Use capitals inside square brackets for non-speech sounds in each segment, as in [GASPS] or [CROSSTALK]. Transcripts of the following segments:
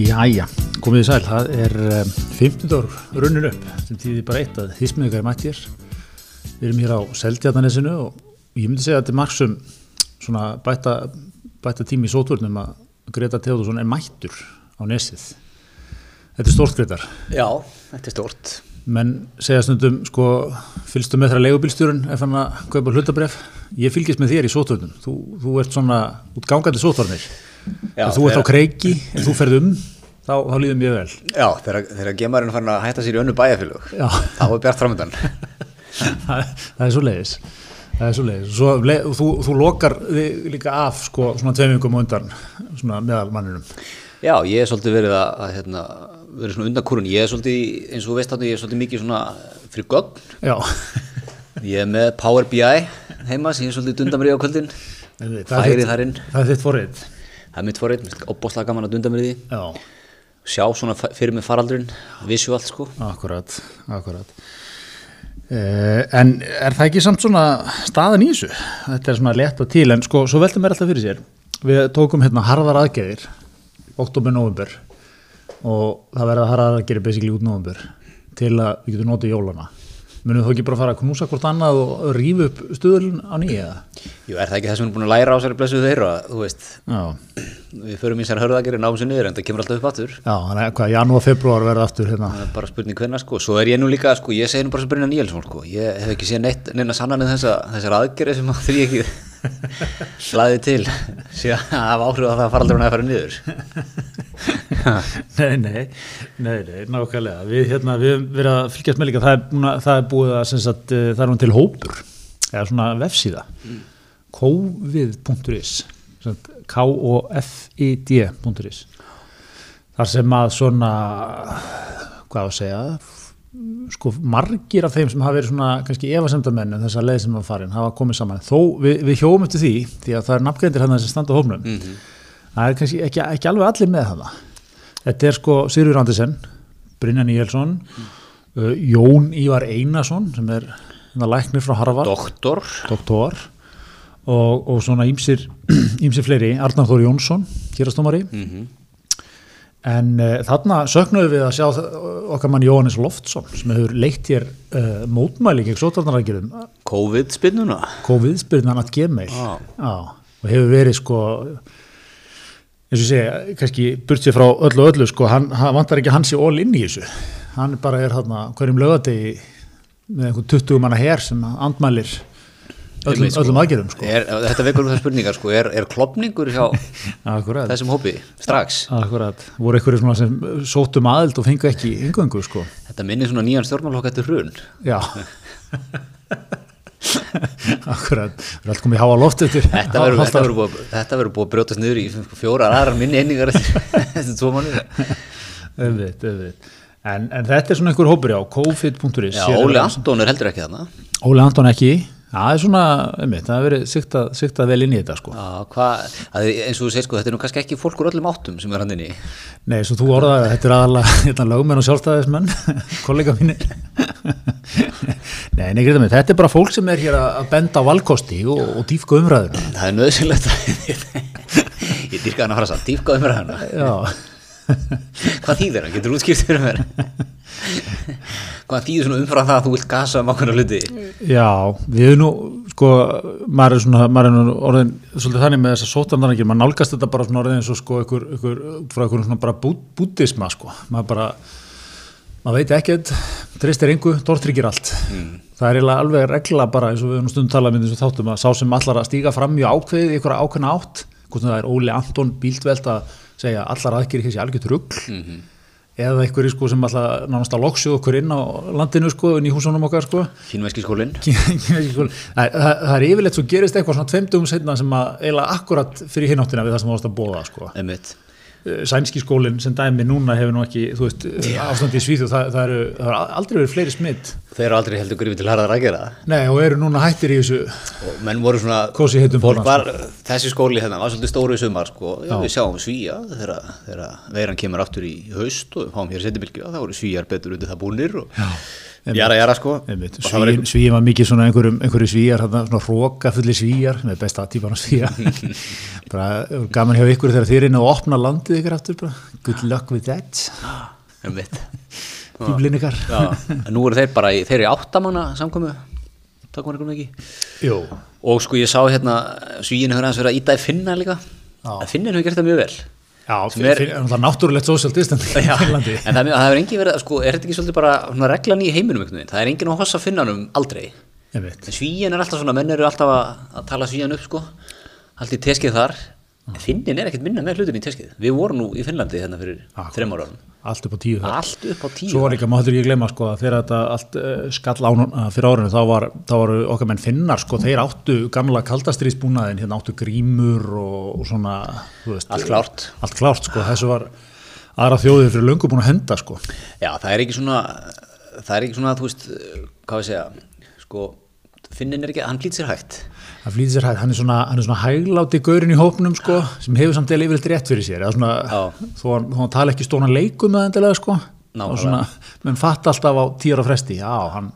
Jæja, komið í sæl, það er um, 15 ár runnin upp sem tíði bara eitt að þísmiðugar er mættir. Við erum hér á Seldjarnanesinu og ég myndi segja að þetta er margsum svona bæta, bæta tími í sótvörnum að Greta Theodorsson er mættur á nesið. Þetta er stórt Gretar Já, þetta er stórt. Menn segja stundum sko fylgstu með þar að leigubílstjórun ef hann að kaupa hlutabref ég fylgist með þér í sótvörnum þú, þú ert svona útgangandi sótvarnir Já, ef þú ert á kreiki, þú ferð um þá, þá líður mjög vel. Já, þegar, þegar gemarinn fann að hætta sér í önnu bæjarfélög þá er bjart framöndan [LAUGHS] það, það er svo leiðis það er svo leiðis svo, le, þú, þú lokar þig líka af sko, svona tveim vikum á undan svona meðal manninum. Já, ég er svolítið verið að, að hérna, verið svona undan kúrun ég er svolítið, eins og þú veist þarna, ég er svolítið mikið svona fyrir gögn. Já. Ég er með Power BI heima sem ég er svolítið dundar mér í á kvöldin. Það er færi þitt- þar inn, það er þitt forrið það er mitt forrið opbóðslega gaman að dunda mér í því. Já, sjá svona fyrir mig faraldurinn visuált sko. Akkurat akkurat. Uh, en er það ekki samt svona staðan í þessu? Þetta er svona létt og til en sko, svo veltum við alltaf fyrir sér. Við tókum hérna harðar aðgerðir oktober, november og það verða harðar aðgerðir basically út november til að við getum notið jólana munum þú ekki bara fara að knúsa hvort annað og rífa upp stuðulun á nýja? Jú, er það ekki það sem við erum búin að læra á sér blessuð þeirra, þú veist? Já, við förum í sér hörðagerir, náum sér niður en það kemur alltaf upp aftur. Já, þannig að hvað, janúar, februar verða aftur hérna. Bara spurning hvernig sko, svo er ég nú líka sko, ég segi nú bara sem Brynja Níelsson sko, ég hef ekki séð neitt neina sannanir þessa, þessar aðgerði sem að því ekki [LAUGHS] hlaði til síðan að hafa áhrif á það að fara aldrei að fara niður. Nei, nei, nei, nei, nákvæmlega. Við, hérna, við verið að fylgjast með líka. Það er, að, það er búið að sem sagt, eh, það er hún til hópur. Eða svona vefsíða. Covid.is sem sagt, k-o-f-i-d.is þar sem að svona hvað að segja sko margir af þeim sem hafa verið svona kannski efasemdamenn en þessa leið sem var farin hafa komið saman. Þó við, við hjóum eftir því því að það er nafngreindir hann sem standa hófnum það er kannski ekki, ekki alveg allir með það þetta er sko Sigurður Andersen Brynja Níelsson uh, Jón Ívar Einarsson sem er hérna læknir frá Harvard. Doktor, doktor og, og svona ímsir, ímsir [CLEARS THROAT] fleiri. Arnar Þóri Jónsson, hérastómari en uh, þarna söknuðu við að sjá okkar mann Jóhannes Loftsson sem hefur leitt hér uh, mótmæli gegn sótarnarækjum COVID spinnuna COVID-spyrnan að gmail. Já. Já, og hefur verið sko eins og segja, kannski burt sér frá öllu öllu sko, hann, hann vantar ekki hans í all inn í þessu. Hann bara er hérna hverjum lögadegi með einhvern 20 manna her sem andmælir öllum, sko. öllum aðgerðum sko. er, Þetta vekur um það spurningar sko, er, er klopningur hjá Akkurat, þessum hópi strax? Akkurat, voru einhverju svona sem sóttum aðild og fengu ekki yngöngu sko. Þetta minnir svona nýjan stjórnmálokk eftir hrun. Já. [LAUGHS] Akkurat, við erum alltaf komið í háa loft eftir. Þetta verður búið, þetta verður búið að brjótast niður í fjórar aðrar minni einingar eftir, [LAUGHS] eftir tvo mánuði. Öðvitt, öðvitt En, en þetta er svona einhver hópur já, covid.is Já, Óli Anton er heldur ekki þarna. Óli Anton ekki það er svona, einmitt, það hefur verið siktað, siktað vel inn í þetta sko. Já, hvað, að eins og þú segir sko, þetta er nú kannski ekki fólk úr öllum áttum sem er hann inni Nei, svo þú orðaði, að þetta er aðalega [LAUGHS] hérna, lögmenn og sjálfstæðismenn, [LAUGHS] kollega mínir. Nei, nei, greiða mig, þetta er bara fólk sem er hér að að benda á valkosti og, og dýfka umræðuna. Það er nöðsynlegt að [LAUGHS] ég dýrka hann að fara satt, dýfka umræðana Já, Hvað þýðir hann? Getur útskýrt fyrir mér? Hvað þýðir svona umfram það að þú vilt gasa um ákveðna hluti? já, við erum nú, sko, maður er svona, maður er nú orðin svolítið þannig með þessa sótandanakir, maður nálgast þetta bara svona orðin eins og sko, ykkur, ykkur, frá ykkur svona bara bú, búddisma, sko, maður bara, maður veit ekkert, treystir engu, tortryggir allt. Það er alveg regla bara, eins og við höfum stundum talað með þessu þáttum, að sá sem allar að stíga fram mjög ákveðið í ykkur ákveðna átt, hvort það er Óli Anton Bíldveld að segja allar aðgerir þessi algjört rugl, eða einhverju sko sem alltaf nánast að loksu okkur inn á landinu sko, inn í húsunum okkar sko. Kínveski skólinn? það, [LAUGHS] það, það er yfirleitt svo gerist eitthvað svona tveimtugum setna sem að eiginlega akkurat fyrir hináttina við það sem varst að bóða sko. Einmitt. Eh, Sænski skólinn sem dæmi núna hefur nú ekki, þú veist, ástandi í Svíþjóð, það, það, eru, það eru aldrei verið fleiri smitt. Þeir eru aldrei heldur grifið til harðar að gera það. Nei, og eru núna hættir í þessu Og menn voru svona, fólk var, þessi skóli hérna var svolítið stóru í sumar sko. Já, við sjáum svíja þegar, veiran kemur aftur í haust og fáum hér setjabilgja, þá voru svíjar betur undir það búnir og jara jara sko. Og Svíin, svíin var mikið svona einhverjum, einhverju svíjar, svona rókafulli svíjar, með besta típan af svíjar. [LAUGHS] bara gaman hjá ykkur þegar þið er inn að opna landið ykkur aftur, bara, good luck with that, [GASPS] bíblinn [LAUGHS] ykkar. Nú eru þeir bara í, þeir eru áttamanna samkomu og sko ég sá hérna svíinu hefur aðeins verið að íta í finna líka. Já. að finnin hefur gert það mjög vel já, fyrir, er- fyrir, er náttúrulegt social distance í Já, en það, er það hefur engin verið sko, er þetta ekki svolítið bara svona reglan í heiminum einhvern veginn, það er engin að hossa finnanum aldrei. En svíin er alltaf svona, menn eru alltaf að, að tala svíin upp sko, allt í teskið þar. En finnin er ekkert minna með hlutin í teskið. Við vorum nú í Finnlandi hérna fyrir Akkurat. þreim ára Allt upp á tíu þar. allt upp á tíu Svo var líka, maður ekki glemma sko að þegar þetta allt uh, skall á fyrir árinu þá, var, þá varu okkar menn finnar sko, þeir áttu gamla kaldastriðsbúnaðin, hérna áttu grímur og, og svona, þú veist. Allt klárt. Allt klárt sko, þessu var aðra þjóðir fyrir löngu búin að henda sko. Já, það er ekki svona það er ekki svona, þú veist, hvað við segja sko, finnin er ekki, hann flýt sér hægt Það flýtir sér hægt, hann er svona, svona hægláti gaurin í hópnum sko, sem hefur samt eða yfirleitt rétt fyrir sér, svona, þó hann, þó hann tala ekki stóna leikum með endilega sko, svona, menn fatt alltaf á tíra fresti, já, hann,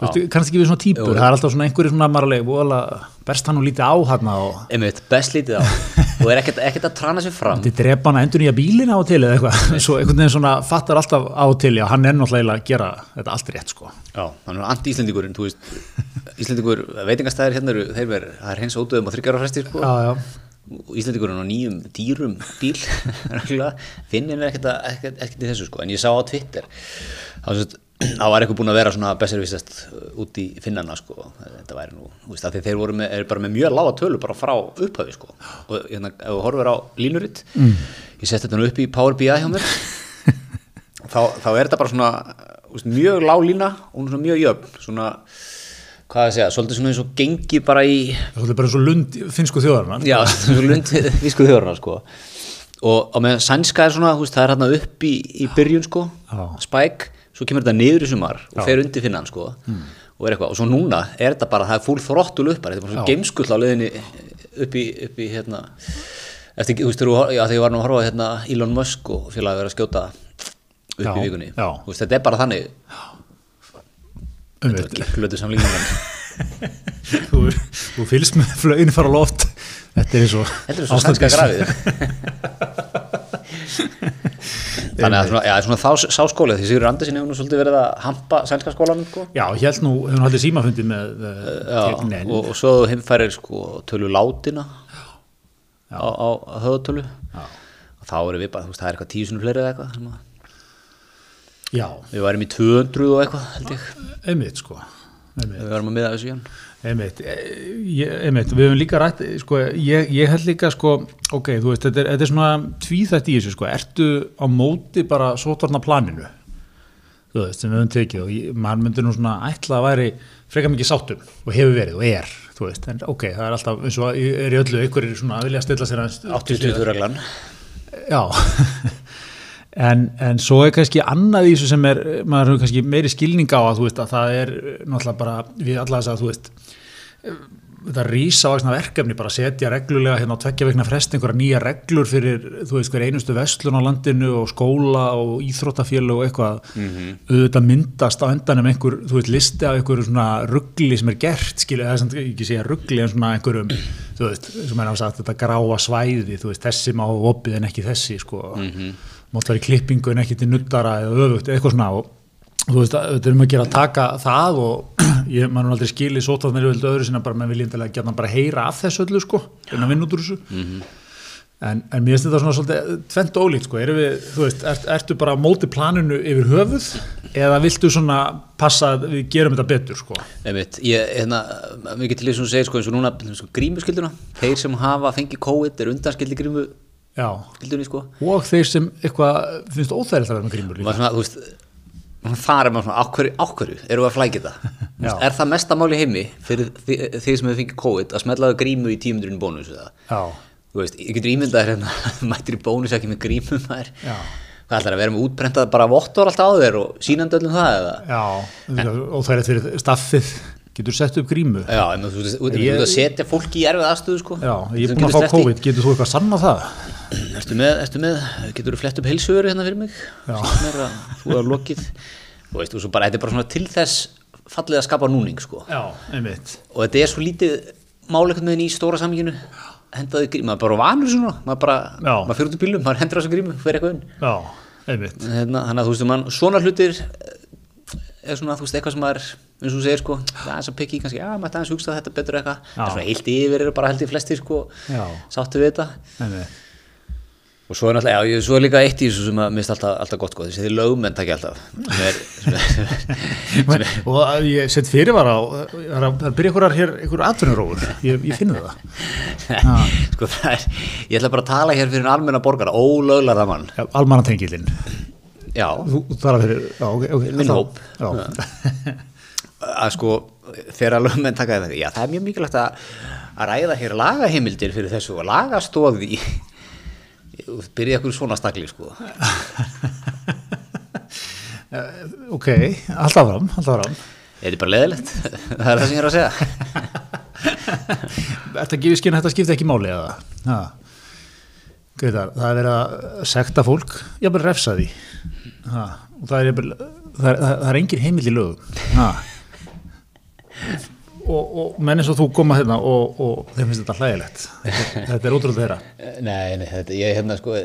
veist, kannski ekki við svona típur, það er alltaf svona einhverju svona maralegi, vola, berst hann nú lítið á hann og einmitt, best lítið á. [LAUGHS] Og er ekkert, ekkert að trana sér fram. Þetta drepa hann að endur nýja bílinn á og til eða eitthvað, svo einhvern veginn svona fattar alltaf á og til, já, hann er náttúrulega að gera þetta allt rétt, sko. Já, hann er anti-Íslendingurinn, Íslendingur, veitingastæðir hérna eru þeir verður, það er hreins ódöðum og þryggjára fresti sko. Já, já, og Íslendingurinn á nýjum dýrum bíl [LAUGHS] finnin er ekkert, í þessu sko. en ég sá á Twitter þá sem sagt, [CLEARS THROAT] það var eitthvað búin að vera svona besservistast út í finnana sko. þetta væri nú, þú veist, að þeir voru með, er bara með mjög lága tölu bara frá upphafi sko. og hérna, ef þú horfir á línuritt mm. ég sett þetta nú upp í Power BI hjá mér [LAUGHS] þá, þá er þetta bara svona veist, mjög lág lína og svona mjög jöfn svona, hvað að segja, svolítið svona eins og gengi bara í er bara svo lund finnsku þjóðarna. já, svo lundið vísku þjórna sko. og á meðan sænska er svona veist, það er hérna upp í, í byrjun sko, Já. Svo kemur þetta niður í sumar og fer undir finnan sko, og er eitthvað, og svo núna er þetta bara, það er full throttle upp bara, þetta er bara svona geimskull á leiðinni upp í, upp í hérna eftir, þú veist, þegar ég var nú að horfa hérna Elon Musk og félagi verið að skjóta upp Já, í vikunni, þú veist, þetta er bara þannig Einmitt. glötu samlíkingan [LAUGHS] þú, þú fylgst með flögin fara loft. Þetta er eins og Þetta [LAUGHS] Þannig að svona, já, svona þá sá skólið því Sigur Andersen hefur nú svolítið verið að hampa sænska skólanum sko. já, hér nú, hefur hann haldið símafundi með uh, já, tegnin. og, og svo heimfærir sko, tölu látina á, á, á höðutölu Já. og þá erum við bara, þú veist, það er eitthvað tíu sinni fleiri eða eitthvað sem að- já, við værum í 200 og eitthvað held ég. Einmitt sko. Einmitt, við værum að miða þessu í hann einmitt, Eh, einmitt. Við hefum líka rætt, sko, ég, ég held líka sko, ok, þú veist, þetta er, þetta er svona tvíþætt í þessu, sko, ertu á móti bara sótarna planinu þú veist, sem við höfum tekið og ég, maður myndi nú svona ætla að væri frekar mikið sáttum og hefur verið og er þú veist, en ok, það er alltaf eins og að er í öllu, ykkur er svona að vilja stilla sér aðeins 80-20 reglan. Já [LAUGHS] en, en svo er kannski annað í þessu sem er, maður hefur kannski meiri skilning á að þú veist að það er náttúrulega bara við alla þess að þú veist þetta rísa vaksna verkefni bara setja reglulega hérna á tveggja vegna frest einhverja nýja reglur fyrir þú veist hver einustu vestlun á landinu og skóla og íþróttafélag og eitthvað. Auðvitað myndast á endanum einhver þú veist listi af einhverju svona ruggli sem er gert skilja það er samt ekki segja ruggli en svona einhverjum þú veist sem er á sagt þetta gráa svæði þú veist þessi má opið en ekki þessi sko. Mátt vera í klippingu en ekki til nuttara eða öfugt eitthvað svona. Og þú veist, þetta er um að gera að taka það og [CLEARS THROAT] ég, mann er aldrei skilið sótað með öllu öðru sinna bara með viljandilega geta bara heyra af þessu öllu sko, en að vinna út úr þessu. En, en mér finnst þetta svona svolítið tvent ólíkt sko, erum við, þú veist ert, ertu bara á móti planinu yfir höfuð eða viltu svona passa að við gerum þetta betur sko? Einmitt, ég, hérna, mikið til þess að segja sko, eins og núna sko, grímuskilduna, þeir sem hafa fengið COVID er undanskildi grímuskildunni já, sko. og þeir sem eitthvað finnst óþægilegt að vera með grímur svona, veist, þar er maður svona, ákverju, ákverju, eru við að flækja það [LAUGHS] veist, er það mesta mál í heimi fyrir þi- þið sem hefur fengið COVID að smetlaðu grímu í tímundurinn bónus eða, já, þú veist, ég getur ímyndað þér hérna, [LAUGHS] mættir í bónus ekki með grímu maður, já, hvað ætlar að vera með útbrentað bara vottor alltaf á þér og sínandi öllum það eða, já óþægilegt fyrir staffið getur sett upp grímu? Já, en þú veist að setja fólki í erfið aðstöðu sko, Já, ég er búin að fá COVID, getur þú eitthvað sann á það? [CLEARS THROAT] Ertu með, ertu með, getur þú flett upp heilsuveru hérna fyrir mig? Að þú er lokið? Og svo bara, þetta er bara svona til þess fallið að skapa núning, sko. Já, og þetta er svo lítið máleikum með í stóra saminginu hendaði grímu, maður bara vanur svona maður bara, Já. maður fyrir út í bílum, maður hendur á þessu grímu fyrir eitthvað inn. Hérna, þannig að þú veist, man, svona hlutir eh, er svona, þú veist, eitthvað sem maður eins og þú segir, sko, það er svo pikki kannski, já, maður aðeins hugsa þetta betur eitthvað. Já. það er svona heilt yfir, eru bara held í flesti, sko Já. sáttu við þetta. Einmitt og svo er náttúrulega, já, ég- svo er líka eitt í þessu sem að mist alltaf, alltaf gott, sko, þessi lögmenn alltaf er, er, sem er [LAUGHS] Og að ég set fyrirvara það er að það byrja einhverjar hér, einhverjar atvinnurófur. Ég, ég finna það. [LAUGHS] Sko það er, ég ætla bara að tala hér fyrir en almenna borgara, ólöglarða mann. Já, Almannatengilinn já, Þú þú talar fyrir já, okay, okay, [LAUGHS] Minn þá- hóp. Já, að sko þegar lögmenn taka þetta, já það er mjög mikilvægt að, að ræða hér lagaheimildir fyrir þessu og lagastóði byrja ykkur svona stakli sko. [LAUGHS] Ok, alltaf fram, alltaf fram er þetta bara leðilegt, það er það sem ég er að segja. [LAUGHS] Þetta gefið skinn að þetta skipti ekki máli eða? Ha. Greitar, það er verið að sekta fólk ég bara refsa því. Ha. og það er, er, það er engin heimild í lögum. Og, og menn eins og þú koma hérna og, og þeim finnst þetta hlægilegt. Þetta, er ótrúlega þeirra nei, nei, þetta, ég er hérna sko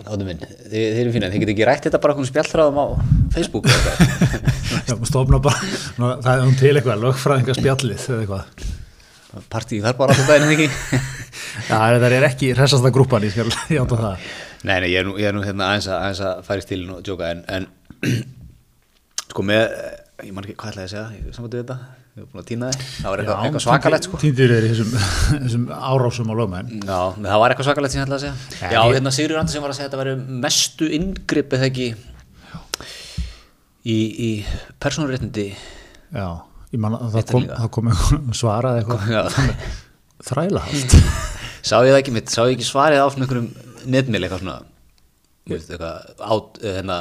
áttu minn, þið, þið erum fínan þið getur ekki rætt þetta bara okkur spjallræðum á Facebook eða eitthvað? [LAUGHS] Já, maður stofna bara, ná, það er um til eitthvað lögfræðinga spjallið eða eitthvað. Partí þar bara alltaf en ekki? [LAUGHS] Já, það er ekki hressasta grúpan, [LAUGHS] ég játa það. Nei, nei, ég er nú, ég er nú hérna aðeins að, að fara í stílinn og djóka en, en [CLEARS THROAT] sko með, ég man ekki hvað ætlaði að segja, samvættu við þetta, ég var búin að týna þið, það var eitthvað, eitthvað svakalegt sko. Týndir er í þessum, þessum árásum á lögmenn Já, það var eitthvað svakalegt sem ég ætlaði að segja. Ja, Já, ég- hérna Sigurður Andersen var að segja að þetta væri mestu inngrip eða ekki í, í persónuréttindi. Já, ég man að það kom, kom einhvern svaraði eitthvað Já. [LAUGHS] þræla allt [LAUGHS] Sá ég það ekki mitt, sá ég ekki svarið á svona einhverjum netmil eitthvað svona, veist, eitthvað eh, hérna,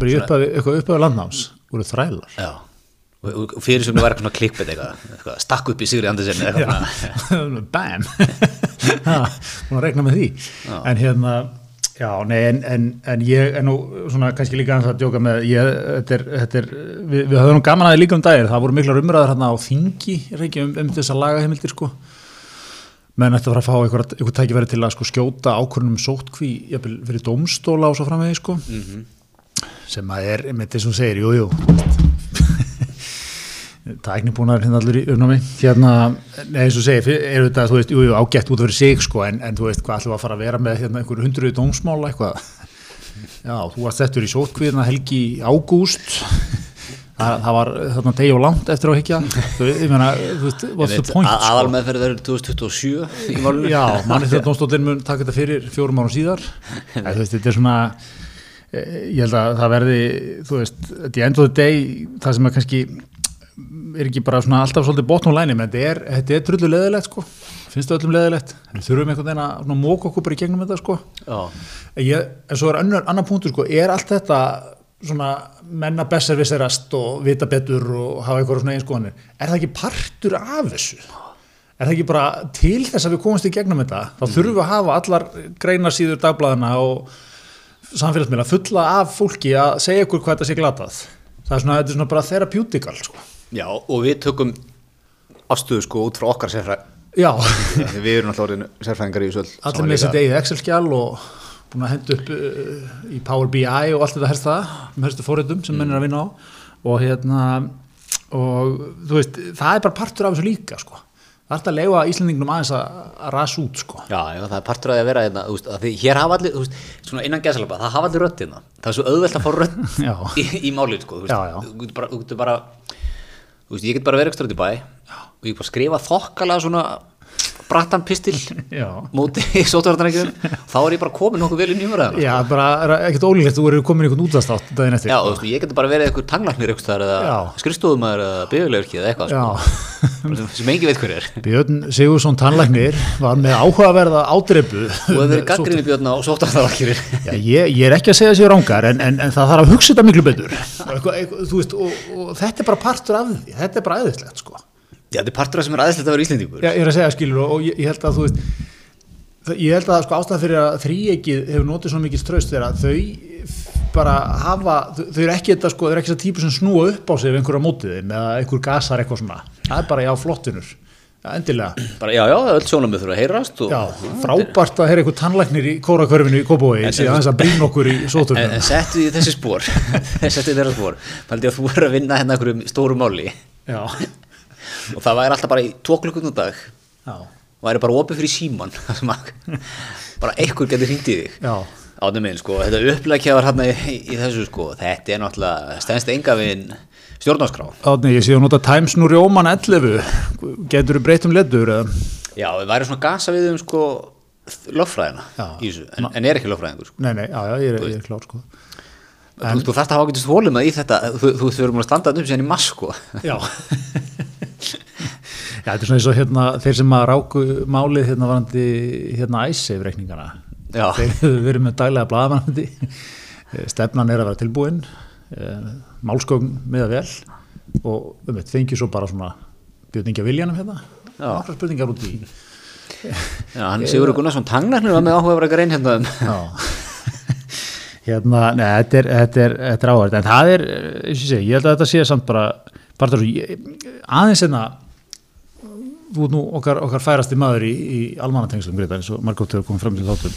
bara í upphafi landnáms voru þrælar. Já, og, fyrir sem það var eitthvað klippið eitthvað, eitthvað, stakk upp í Sigurður Andersen eitthvað [LAUGHS] bam. [LAUGHS] Að regna með því. En hérna já, nei, en, en, en ég er nú svona kannski líka að djóka með ég, þetta er, þetta er, við, við höfum gaman að því líka um dagir, það voru miklar umræður hérna á þingi, ekki um, um þessa lagaheimildir sko. Menn ætti að fara að fá einhver, einhver tækifæri til að sko skjóta ákvörnum sótkví fyrir dómstóla og svo framvegi sko sem að er, með þess að hún segir, jú, jú [LAUGHS] tæknibúnar hérna allur í uppnámi hérna, eins og segir, er þetta þú veist, jú, jú, ágætt út af fyrir sig sko, en, en þú veist, hvað ætlum að fara að vera með hérna einhverju hundruði dómsmála eitthvað? Já, þú varst þetta í sótkvíðina helgi ágúst. Það, það var þarna degi og langt eftir á higgja þú veist, ég meina, þú veist, what's the point aðal meðferð verður 2027 í málunum Já, manni þegar Dómstóttin mun taka þetta fyrir fjórum árum síðar. [LAUGHS] Þú veist, þetta er svona ég held að það verði þú veist, þetta er endur deg það sem er kannski er ekki bara svona alltaf svolítið botnum læni menn þetta er, er drullu leðilegt sko. Finnst það öllum leðilegt, við þurfum einhvern veginn að móka okkur bara í gegnum þetta sko. En ég, en svo er annar, annar punktur sko, er allt þetta svona menna besserviserast og vita betur og hafa eitthvað svona einskoðanir, er það ekki partur af þessu? Er það ekki bara til þess að við komumst í gegnum þetta, þá þurfum við að hafa allar greinasíður dagblæðina og samfélagsmiðla fulla af fólki að segja ykkur hvað þetta sé glatað. Það er svona, þetta er svona bara therapeutikal sko. Já og við tökum afstöðu sko út frá okkar sérfræð Já, [LAUGHS] við erum alltaf orðin sérfræðingar í öll allir með þessi degið Excel-skjál og búin að henda upp uh, í Power BI og allt þetta helst það, með helstu fóriðum sem menn er að vinna á og hérna og þú veist, það er bara partur af þessu líka sko. Það er alltaf að leifa Íslandingnum aðeins að, rasa út sko. Já, já, það er partur að vera hérna, þú veist, að því hér hafa allir, þú veist, svona innan gæsalapa, það hafa allir rödd hérna, það er svo auðvelt að fá [LAUGHS] Já. í, í málið, sko, þú veist, Já, já. þú getur bara, þú getur bara, þú veist, ég get bara verið ekstra út í bæ og ég bara skrifa þokkalega svona brattan pistil [LAUGHS] móti [LAUGHS] í sótvartanækjum, þá er ég bara komin nokkuð vel inn í umræðana. Já, bara er ekkert ólíklegt þú eru komin í einhvern útastátt daginn eftir Já, sko. þú veist, ég getur bara verið eitthvað þar eða Já. skrifstofumæður eða byggulegurki eða eitthvað, sko, sem, engi veit hver er. [LAUGHS] Björn Sigursson tannlæknir var með áhugaverða ádreipu Og það verið gaggrinni björn á sótvartanækjum. Já, ég, ég er ekki að segja þessi rángar en, en, en það þarf að hugsa þetta miklu betur þetta er bara partur af því þetta er bara aðeinslegt sko. Já, þetta er partur af sem er aðeinslega að vera íslendingur. Já, ég er að segja skilur og, og ég, ég held að þú veist ég held að sko ástæða fyrir að þríegið hefur notið svo mikið ströst þegar að þau bara hafa, þau, þau eru ekki þetta sko, þau eru ekki þess típu sem snúa upp á sig ef einhverja mótið þeim eða einhver gasar eitthvað svona. Það er bara já flottinur, endilega. Bara já, já, öll sjónamið þurfa að heyrast og, já, frábært að heyra einhver tannlæknir í kórakörfinu í Kópói, síðan aðeins að brýna okkur í en, sótunum en settu í þessi spór [LAUGHS] [LAUGHS] settu í þeirra spór Paldi að þú er að vinna hérna einhverjum stóru máli. Já, og það væri alltaf bara í á dag. Já, og væri bara opið fyrir síman [LAUGHS] bara einhver getur í þig. Áttum minn, sko, þetta upplækjaðar hérna í, í þessu, sko, þetta er náttúrulega stendst enga við stjórnarskrá. Átni, ég sé að nota Times New Roman 11 getur þú breytt um ledur eða? Já, við væri svona gasa við um, sko lögfræðina Já. í þessu, en, en er ekki lögfræðingur, sko. Nei, nei, já, já, ég er, ég er klár sko. þú, þú þarft að hafa getist volum að í þetta þú, þú þurfum að standa upp síðan í mass, sko. Já [LAUGHS] [LAUGHS] Já, þetta er svona eins og hérna, þeir sem að ráku málið hérna varandi hérna æsseif reikningana Já. þeir [LAUGHS] verið með daglega blaðamannandi stefnan er að vera tilbúin málskókn með að vel og um þetta fengi svo bara svona bjötningja viljanum hérna. Nokkra spurningar út í. Já, hann Sigurður Gunnarsson Tangnarnir var með áhuga að vera grein hérna um. Já. [LAUGHS] Hérna, neða, þetta er, er, er áhverð, en það er, ég segi, ég held að þetta sé samt bara, ég- aðeins enna, þú ert nú okkar, okkar færasti maður í, í almannatengslum, Greta, eins og Margot hefur komið fram til þáttum,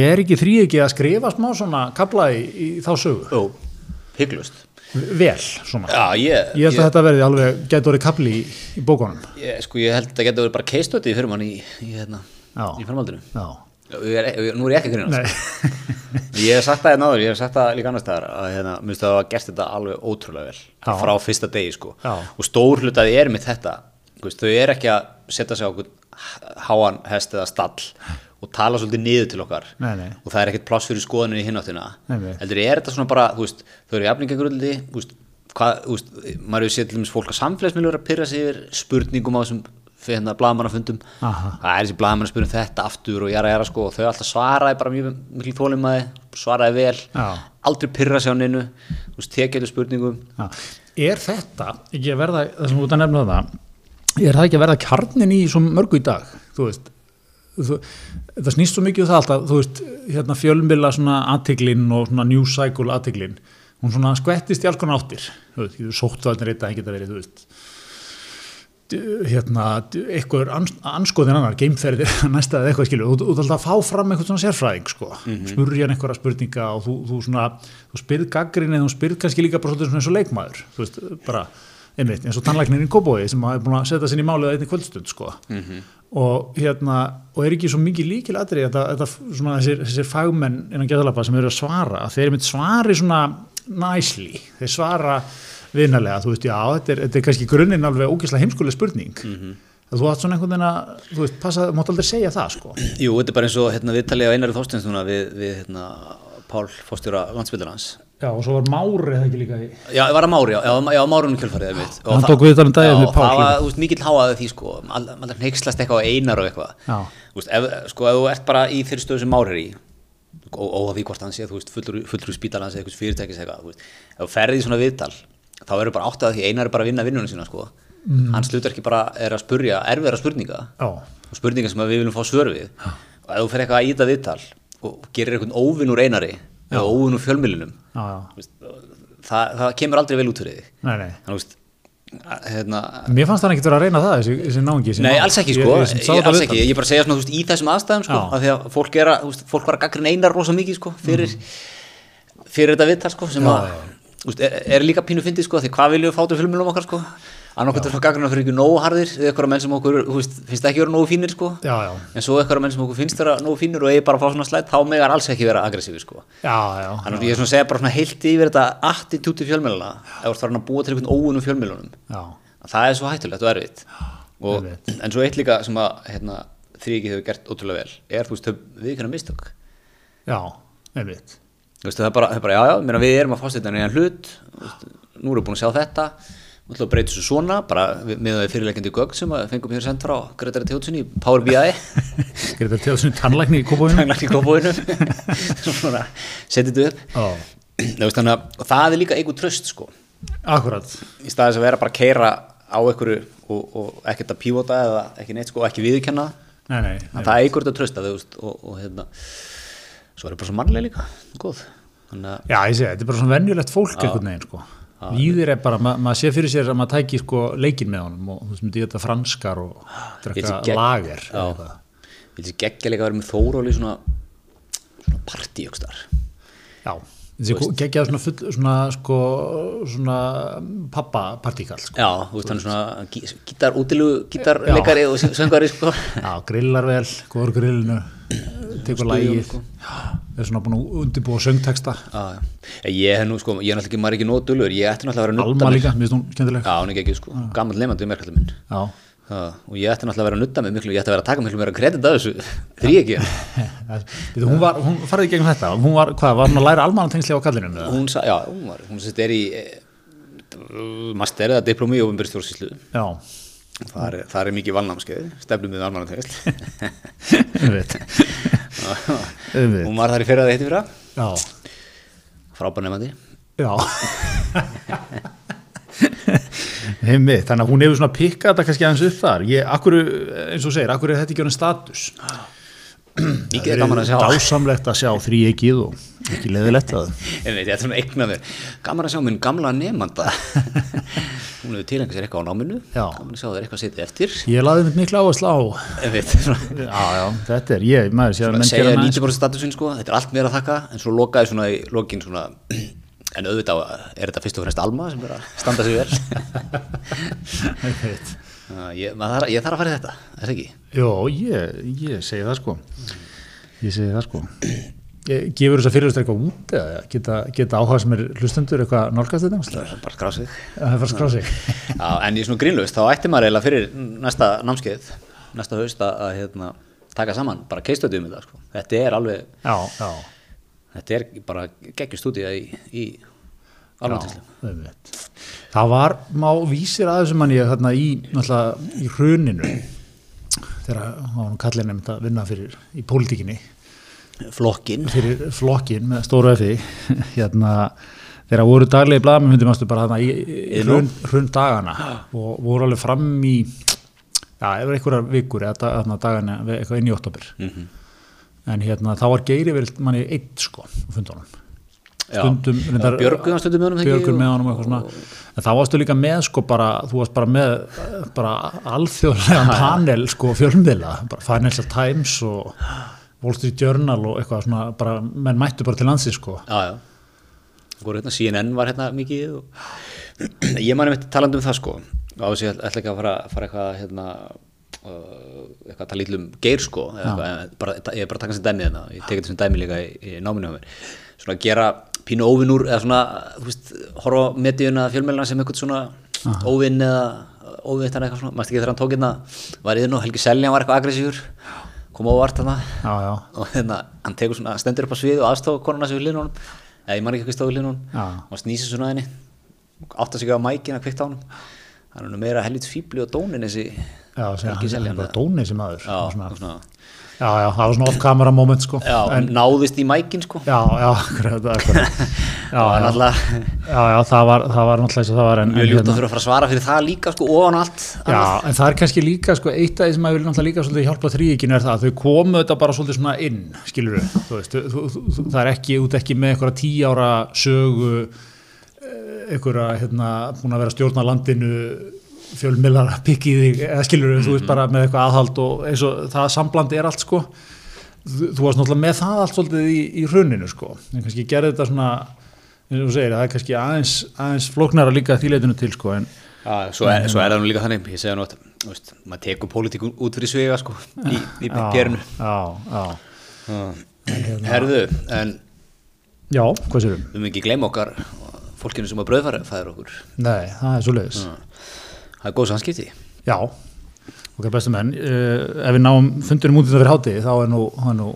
er ekki þrý ekki að skrifa smá svona kabla í, í þá sögu? Jó, hygglust Vel, svona. Já, ég, Ég held að þetta verði alveg, getur orðið kabli í, í bókunum. ég, sko, ég held að þetta getur verið bara keistöti fyrir mann í, í, hérna, framhaldinu Já, Ég er, ég, nú er ég ekki að grínast [LAUGHS] Ég hef sagt það hérna áður, ég hef sagt það líka annars staðar að hérna, minnst það að hafa gert þetta alveg ótrúlega vel Já. frá fyrsta degi sko Já. og stór hlutaði er mitt þetta þau er ekki að setja sig á háan hest eða stall og tala svolítið niður til okkar Nei, nei. og það er ekkert pláss fyrir skoðanir í hináttina heldur er þetta svona bara, þú veist, þau eru jafningagrulli þú veist, hvað, þú veist, maður hefur séð til dæmis fólk að samfélagsmiðlur að pyrra sig yfir spurningum á þessum hérna blaðmannafundum Aha. það er þessi blaðmann að spyrja um þetta aftur og jara jara sko. Og þau alltaf svaraði bara mjög miklu þólimaði, svaraði vel. Já. aldrei pyrra sig á neinu. Þú veist, tekið þetta spurningum. Já. Er þetta ekki að verða, það sem þú ert að nefna það, er það ekki að verða kjarnin í svo mörgu í dag, þú veist, þú, það snýst svo mikið um það alltaf, þú veist, hérna fjölmila svona aðtiklinn og svona news cycle aðtiklinn, hún svona skvettist í alls konar áttir, þú veist, sóttvarnir eitthvað, það geta verið, þú veist, d- hérna, eitthvað ans, anskoðin annar, geimferðir [LAUGHS] næsta eða eitthvað skilur, þú, alltaf að fá fram eitthvað svona sérfræðing sko, mm -hmm. spurja einhverja spurninga og þú, þú svona, þú spyrð gaggrinni þú spyrð kannski líka bara svona eins og leikmaður þú veist, bara, einmitt, eins og tannlæknirinn Kóbói sem er búin að setja sinni í málið að einni kvöldstund sko, og hérna og er ekki svo mikið líkil aðri þetta, þetta svona þessir, þessir fagmenn innan geðalapa sem eru að svara, að þeir mitt svari svona næsli, þeir svara vinalega, þú veist, já, þetta er, þetta er kannski grunninn alveg ógeðslega heimskuleg spurning. Að þú átt svona einhvern veginn að þú veist, passa, mátt aldrei segja það, sko. [CLEARS THROAT] Jú, þetta er bara eins og hérna, viðtalið á Einari Þorsteins núna við, við hérna, Pál Fórstjóra landsbyggðarans Já, og svo var Mári eða ekki líka í Já, það var að Mári, já, já, já Márunum kjölfarið mitt. Og Hann það- tók viðtal um daginn Já, við Pál það var, þú veist, mikill háaði því, sko. Maður neykslast eitthvað á einar og eitthvað. Já. Þú veist, ef, sko, ef þú ert bara í þeirri stöðu sem Mári er í og óða því hvort hann sé, þú veist, fullur, fullur spítalans eða eitthvað fyrirtækis eitthvað, þú veist. Ef þú ferði í svona viðtal, þá verður bara átt að því einar er bara að vinna vinnunum sína, sko. Mm. hans hlutverki bara er að spurja erfiðara spurninga. Já, og spurningar sem við viljum fá svör við. Og ef þú fer eitthvað að íta viðtal og gerir eitthvað óvinn úr einari eða óvinn úr já, já, veist, það, það kemur aldrei vel út fyrir þig. Nei, nei. Þannig að, hérna, Mér fannst það ekki vera að reyna það, þessi, þessi náungi nei alls ekki sko. ég ég, ég, alls ekki, ég bara segja svona veist, í þessum aðstæðum sko, Já. af því að fólk, er að, veist, fólk var að gaggrin einar rosa mikið sko, fyrir, fyrir þetta viðtal sko, sem Já, að, þú veist, er, er líka pínu fyndið sko, því hvað viljum við fá til fjölmiðlum okkar sko? Annarkvæmt er það gaggrina fyrir ekki nógu harðir eða eitthvað menn sem okkur, veist, finnst ekki vera nógu fínir sko. Já, já, en svo eitthvað menn sem okkur finnst vera nógu fínir og eigi bara að fá svona slætt, þá megar alls ekki vera aggressífi sko. já, já, þannig að ég er svona að segja bara svona heilt yfir þetta attitúti fjölmjöluna þú ert farin að búa til einhvern óunum fjölmjölunum það er svo hættulegt og erfitt. Og, en svo eitt líka sem að hérna, þrýki hefur gert ótrúlega vel er þú veist, þau viðkynna mistök já, einmitt Þú veist, það er bara, það er bara já, já, meina, við erum að fást þetta nýjan hlut þú veist, nú erum við búin að sjá þetta. Við ætlum að breyta þessu svona bara með það fyrirleikandi gögn sem að fengum hér sent frá Gretari Tjótsunni í Power BI [LAUGHS] Greta Tjóðsson tannlækni í kópóinu tanglægt í kópóinu [LAUGHS] [LAUGHS] svona, setið þetta upp. Já, Þú veist, þannig, að- og það er líka einhver tröst sko. Akkurat. Í staðis að vera bara að keira á einhverju og, og ekkert að pívota eða ekki neitt sko, og ekki viðurkenna. Nei, nei, en það eigur þetta trösta veist og, og hérna svo er það bara svo mannlega líka góð Já, ég segi, þetta er bara svona venjulegt fólk einhvern veginn, sko. Víðir er bara, ma maður sé fyrir sér að maður tæki sko leikin með honum og þú veist, þetta franskar og drekka lager. Já. eitthvað. Ég þessi geggja líka að vera með Þóróli svona, svona partíjökstar Já, þessi geggjað svona full, svona sko, svona pappa partíkall, sko. Já, þú veist hann er svona gí- gítar, útilu, gítarleikari og söngari sko. [LAUGHS] Já, grillar vel, góður grillinu, tekur lægið, sko. er svona búin að undirbúa söngteksta. Já, ég hef nú sko, ég er náttúrulega ekki, maður er ekki nóg dulur, ég ætti náttúrulega að vera að nutta Alma líka, mér finnst hún skemmtileg. Já, hún er ekki sko, gammal nefandi um merkallum minn. Já, Já, og ég ætti náttúrulega að vera að nutta mig miklu, ég ætti að vera að taka miklu meira kredit að þessu, [LAUGHS] ég ekki. [LAUGHS] Hún, var, hún farið í gegnum þetta, hún var, hvað, var hún að læra almannatengsli á kallinu? Hún sa, já, hún var, hún sett er í eh, master eða diplomi í ofinbjörnstjórnsýslu Já, þar, er- mikið valnámskeið, stefnum við. Auðvitað. [LAUGHS] hún var þar í fyrra að þetta fyrra. Já, frábær nefandi já. [LAUGHS] Heimi, þannig að hún hefur svona pikkað þetta kannski aðeins upp þar. Ég, akkur, eins og segir, akkur er þetta ekki orðin status? mikið er að Dásamlegt að sjá þrý ekkið og ekki leðilegt að. ég veit, ég ætla að eigna mér gaman að sjá minn gamla nefanda [LAUGHS] hún hefur tilengið sér eitthvað á náminu Já. gaman að sjá þeir eitthvað setið eftir Ég laði mynd miklu áherslu á. veit, svona Já, já, þetta er ég, að segja gera næst. 90% statusin sko, þetta er allt mér að þakka en svo lokaði svona í lokin svona [CLEARS THROAT] en auðvitað er þetta fyrst og fremst Alma sem er að standa sig vel [LAUGHS] ég, þarf- ég þarf að fara í þetta, er það ekki? Jó, ég, ég segi það sko. Ég segi það sko. Gefur þess að fyrirlustur eitthvað út eða geta, geta áhuga sem er hlustendur eitthvað nálgast þetta? einhvers staðar? bara skrá sig Það er bara að skrá sig. Já, en ég er svona grínlaust, þá ætti maður eiginlega fyrir næsta námskeið, næsta haust að, hérna, taka saman bara keistötu um þetta sko. þetta er alveg, Já, já. Þetta er bara geggjur stúdíða í, í alveg. Það var, má vísir að þessu manni þarna í, í hruninu þegar hann kallið nefnd að vinna fyrir í pólitíkinni flokkin fyrir flokkin með stóru efi [LAUGHS] hérna þegar voru daglegi blaðmenn myndum ástu bara þarna í, í Iðnó. hrun, hrun dagana og voru alveg fram í já, ef einhverjar vikur eða dagana eitthvað inn í oktober Mhm. En hérna þá var Geiri verið manni eitt sko fundunum. Stundum Björgun var stundum með honum, ég- með honum og eitthvað svona. En þá varstu líka með sko bara þú varst bara með bara alþjóðlega panel sko fjölmiðla. Bara Financial Times og Wall Street Journal og eitthvað svona bara menn mættu bara til landsins sko. Já, já. Hérna, CNN var hérna mikið og... [CLEARS THROAT] ég mani mitt talandi um það sko. Á þess að ég ætla ekki að fara, fara eitthvað hérna eitthvað að tala ítlu um geir sko eitthvað, bara, ég er bara að taka sem dæmi hérna ég tekið þetta sem dæmi líka í, í náminu svona að gera pínu óvinn úr eða svona, þú veist, horfa á mediuna fjölmjölina sem eitthvað svona óvinn eða óvittan eitthvað svona, maður ekki þegar hann tók hérna var yfir nú, Helgi Seljan var eitthvað aggressífur kom óvart þarna. Og hérna, hann tekur svona, hann stendur upp á svið og aðstofa konuna sem við hlýðin honum. Eða ég man ekki hvað stóð við hlýðin honum. Já. og hann snýsir svona henni átt að sig á mækin að kvikta á honum hann er nú meira helvits fíbli og dónin þessi já sem Helgi hann Seljan er bara eða? dóni sem aður já, svona, svona, já, já, það var svona off-camera moment sko. Já, en, náðist í mækin sko. Já, já, hann [LAUGHS] já, alltaf já, já, það var, það var náttúrulega eins og það var en, mjög ljútt að þurfa að fara að svara fyrir það líka sko ofan allt Já, en það er kannski líka, sko, eitt af því sem að vil náttúrulega líka svolítið hjálpa þrýikinu er það að þau komu þetta bara svolítið svona inn, skilur þú, það er ekki, út ekki með einhverja hérna, búin að vera að stjórna landinu, fjölmiðlar að pikki þig, eða skilur þú, þú veist, bara með eitthvað aðhald og eins og það samblandi er allt, sko, þú, þú varst náttúrulega með það allt svolítið í, í hruninu, sko, en kannski gerði þetta svona, eins og þú segir, það er kannski aðeins, aðeins flóknara líka þýleitinu til, sko, en Já, svo er, svo er það nú líka þannig, ég segja nú að veist, maður tekur pólitík út fyrir svega sko, í, í Já, já, Herðu, en já, hvað sérum? við mögum ekki gleyma okkar fólkinu sem að bröðfæður okkur Nei, það er svo leiðis. það er góð samskipti Já, okkar bestu menn, uh, ef við náum fundunum út þetta fyrir hátegi, þá er nú, það er nú,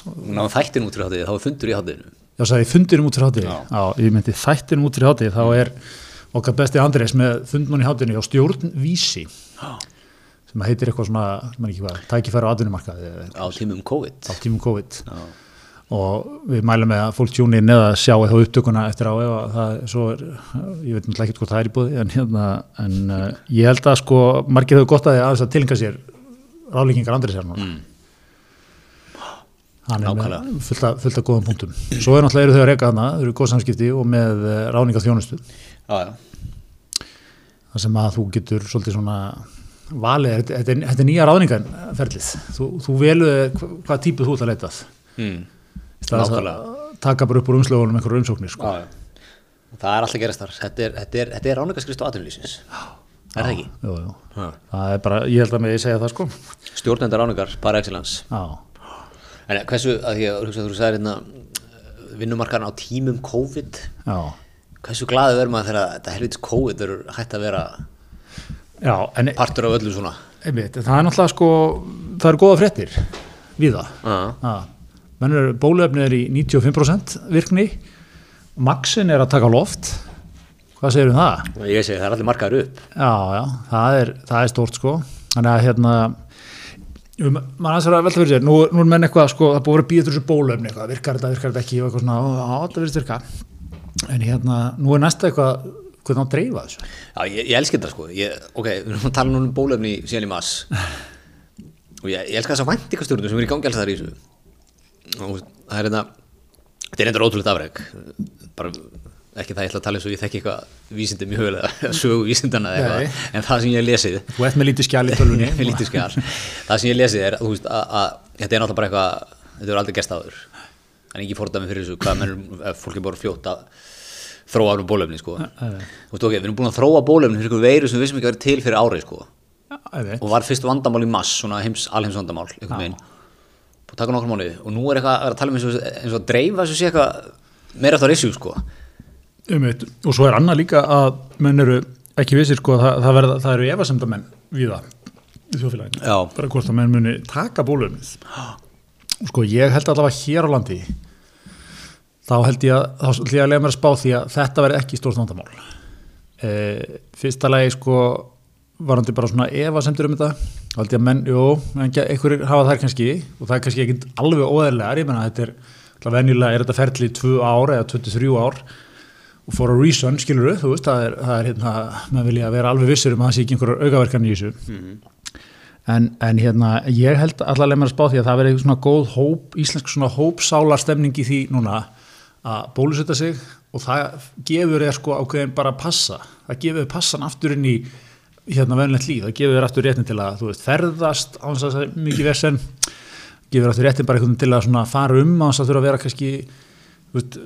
Hún náðum þættin út fyrir hátið, þá er fundur í hátinu já, sagði ég fundunum út fyrir hátegi, Já. já, ég myndi þættinum út fyrir hátegi, þá er okkar besti Andrés með fundmann í hátinu á stjórnvísi, sem heitir eitthvað svona, sem er ekki hvað, tækifæri á atvinnumarkaði á tímum COVID á tímum COVID. Já. Og við mælum með að fólk tjúni neða að sjá þá upptökuna eftir á ef að það svo er, ég veit náttúrulega ekki hvort það er í búði en, hérna, en uh, ég held að sko margir hefur gott að því aðeins að tilinga sér ráðlíkingar andri sér núna Mm. hann er með fullt af, fullt af góðum punktum. Svo er náttúrulega eru þau að reyka hana, þau eru góð samskipti og með ráninga þjónustu þar sem að þú getur svolítið svona valið, þetta, er, þetta er nýja ráðningarferlið. Þú, þú velu hvað típu þú ert að leitað mm. Þess Nákvæmlega. að taka bara upp úr umslögunum einhverju umsóknir sko. já. Það er alltaf gerast þar. Þetta er, er, er ráningaskrist á atvinnulísins Er það ekki? jú, jú. Það er bara, ég held að mig segja það sko. Stjórnendar ráningar, par excellence. Já, En hversu, að því að þú sagðir hérna vinnumarkarinn á tímum COVID. Já, hversu glaðið verður maður þegar þetta helvitis COVID er hægt að vera já en partur af öllu svona? Einmitt, það er náttúrulega sko það eru góða fréttir við það Já, Já, menn er í 95% virkni. Maxin er að taka loft. Hvað segir um það? ég segi það er allir markaður upp. Já, já, það er, það er stórt sko. Þannig að hérna aðeins er að velta fyrir sér. Nú, nú er menn eitthvað sko, það búið að býða þessu bóluefni eitthvað, virkar þetta, virkar þetta ekki? Og eitthvað svona, á, þetta virðist virka. En hérna, nú er næsta eitthvað hvernig á að dreifa þessu? Já, ég, ég elski þetta sko. Ég, ok, við erum að tala núna um bólefni síðan í mass [LAUGHS] og ég, ég elska þessa væntikastjórnum sem er í gangi alls þar í þessu og það er hérna þetta er endur ótrúlega afreg bara ekki það ég ætla að tala eins og ég þekki eitthvað vísindi mjög vel eða [LAUGHS] sögu vísindana eða eitthvað en það sem ég lesið í [LAUGHS] það sem ég lesið er veist, að, að þetta er náttúrulega bara eitthvað þetta er aldrei gerst áður. En ekki fordæmi fyrir þessu hvað mennur ef fólk er bara fljótt að þróa ánum bólefni sko. þú veist ok, við erum búin að þróa bólefni fyrir eitthvað veiru sem við vissum ekki vera til fyrir árið sko. og var fyrst vandamál í mass svona heims, veginn og taka nokkur mánuði og nú er eitthvað að vera að tala um eins og, eins og að dreifa þessu sé eitthvað meira þá issue sko. Einmitt. og svo er annað líka að menn eru ekki vissir sko að það, það, verða, það eru efasemdamenn við það í þjóðfélaginu Já. bara hvort að menn muni taka bólöfnið sko ég held allavega hér á landi þá held ég að þá held ég að lega mér að spá því að þetta verði ekki stórt vandamál e, fyrsta lagi sko varandi bara svona efasemdur um þetta held ég að menn, jú, einhverjir hafa þær kannski og það er kannski ekkit alveg óæðilegar, ég menna þetta er alltaf venjulega er þetta ferli í tvö ár eða 23 ár og for a reason, skilur þú veist, það er, það er hérna, maður vilja vera alveg vissur um að það sé ekki einhverjar aukaverkan í þessu. En, en hérna, ég held allavega mér að spá því að það verði svona góð hóp, íslensk svona hópsálarstemning í því núna að bólusetta sig og það gefur þér sko ákveðin bara passa, það gefur passan aftur inn í hérna venlegt líf, það gefur þér aftur réttin til að þú veist, ferðast á þess að það er mikið versen gefur aftur réttin bara einhvern veginn til að svona fara um á þess að þurfa að vera kannski veist,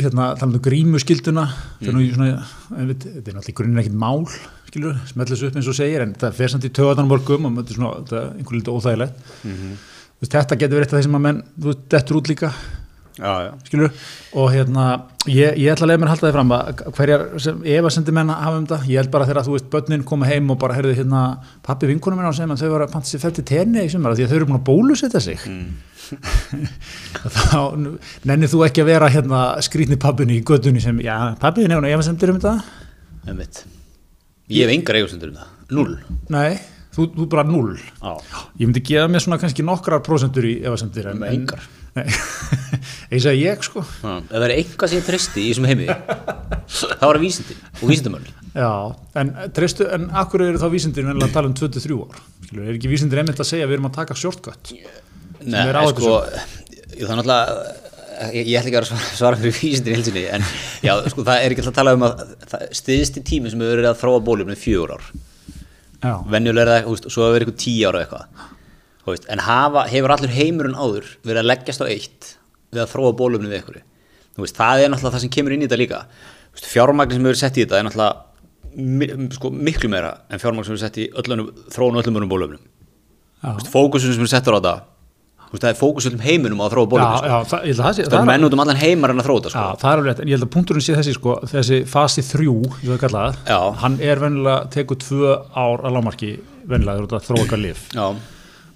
hérna, tala um grímuskilduna mm. nú, í svona, einmitt, þetta er náttúrulega í grunninn ekkert mál skilur, smetla þessu upp eins og segir en það fer samt í töðan morgum og þetta er svona þetta er einhver lítið óþægilegt. Mhm. þú veist, þetta getur verið því sem að menn þú veist, dettur út líka já, já. og hérna ég, ég ætla að leiða mér að halda þið fram að hverjar sem Eva sendi menna hafa um þetta ég held bara þegar þú veist, börnin koma heim og bara heyrðu hérna, pappi vinkunum minna og segja að þau var að panta sér fælt í tenni í sumar af því að þau eru búin að bólusetta sig. [LAUGHS] Þá nennir þú ekki að vera hérna skrýtni pappinu í gödunni sem, já, pappinu nefnir Eva sendir um þetta. Ég hef engar eiginsendur um það. Null nei, þú, þú bara null já. ég myndi gefa mér svona kannski nokkrar prósentur í Eva sendir en, engar. Nei, [LAUGHS] ég segi ég sko. Ef það er eitthvað sem ég treysti í þessum heimi þá er það vísindin og vísindamöll Já, en treystu, en akkur eru þá vísindir vennilega að tala um 23 ár? Skilur, er ekki vísindir einmitt að segja að við erum að taka shortcut? Nei, er á þetta sko ég, það er náttúrulega ég, ég ætla ekki að svara- svara fyrir vísindin í hilsinni en já, sko, það er ekki alltaf að tala um að það stiðsti tími sem hefur verið að þróa bólum með fjögur ár venjulega er það, þú veist, svo hefur verið eitthvað tíu ára eitthvað. Þú veist, en hafa, hefur allur heimurinn áður verið að leggjast á eitt við að þróa bólumni við ykkur veist, það er náttúrulega það sem kemur inn í þetta líka. Þú veist, fjármagn sem hefur sett í þetta er náttúrulega sko, miklu meira en fjármagn sem hefur sett í öllunum, þróun öllum öllum bólumnum já, fókusun sem er settur á þetta veist, það er fókus öllum heiminum á að þróa já, bólumni sko. já það, það er menn út um allan heimar en að þróa Já, sko. það er alveg rétt, en ég held að punkturinn sé þessi sko, þessi fasi þrjú, ég veit kalla Já. það hann er vennilega, tekur tvö ár að lámarki vennilega þegar þú ert að þróa eitthvað lif já,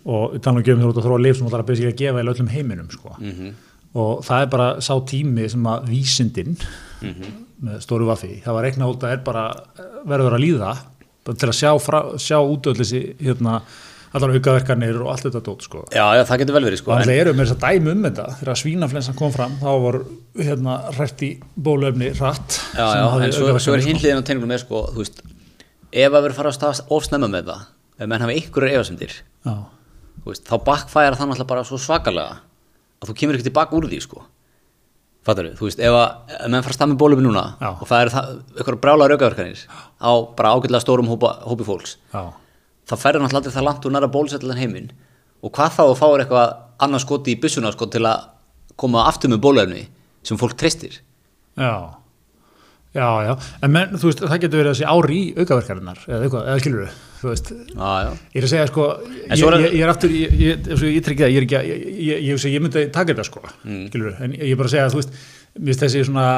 og þannig að gefum þú ert að þróa lif sem þú ætlar að byrja að gefa í öllum heiminum sko. Mhm. og það er bara sá tími sem að vísindin Mhm. með stóru vaffi, það var reikna að er bara verður að líða til að sjá, frá, sjá allar aukaverkanir og allt þetta dót sko. já, já, það getur vel verið sko, og en, það eru með þess að dæmi um þetta. Þegar svínaflensan kom fram þá var hérna hrætt í bólöfni hratt já, já, en svo, svo er hinliðin á tenglu með sko, þú veist, ef að vera fara að staðast ofsnemma með það ef menn hafa ykkur þú veist, þá backfæra það náttúrulega bara svo svakalega að þú kemur ekki tilbaka úr því sko. Fattar þú veist, ef að menn fara að stað með bólöfum núna Já. og það eru eitthvað brjála raukaverkanir á bara ágætlega stórum hópa, hópi fólks. Já, þá ferður náttúrulega aldrei það langt úr næra bólusetlan heiminn. Og hvað þá að fáir eitthvað annað skoti í byssuna sko til að koma aftur með bólöfni sem fólk treystir? Já. Já, já, en menn, þú veist, það getur verið þessi ári í aukaverkarinnar eða eitthvað, eða skilur þú veist, já, já, ég er að segja sko ég, er- ég, ég er aftur, ég, ég, tryggi það ég er ekki að, ég, ég, ég, ég, ég myndi taka þetta sko, mm. skilur, en ég er bara að segja að þú veist, þessi svona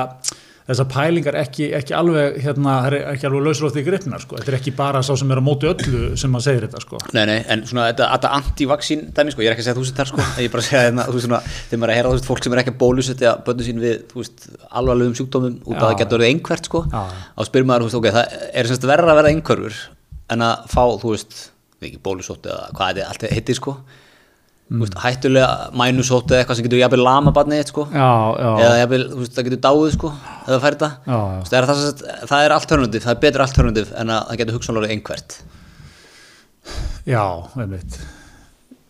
þessar pælingar ekki, ekki alveg hérna, ekki alveg lausrótt í gripna sko, þetta er ekki bara sá sem er á móti öllu sem að segir þetta sko. Nei, nei, en svona þetta, þetta anti-vaccín dæmi, sko, ég er ekki að segja þú sér þar, sko, ég er bara að segja hérna, þú veist svona, þegar maður er að heyra, þú veist, fólk sem er ekki að bólusetja bönnu sín við, þú veist, alvarlegum sjúkdómum út að Já. það getur verið einhvert, sko, Já. þá spyr maður, þú veist, ok, það er semst verra að vera einhverfur en að fá, þú veist, ekki bólusótt eða hvað þetta heitir, sko, þú veist, hættulega mænusótt eða eitthvað sem getur jafnvel lama barnið, þitt, sko, eða jafnvel, þú það getur dáið, sko, eða. Þú veist, það er, það, er alternativ, það er betra alternativ en að það getur hugsanlega einhvert. já, einmitt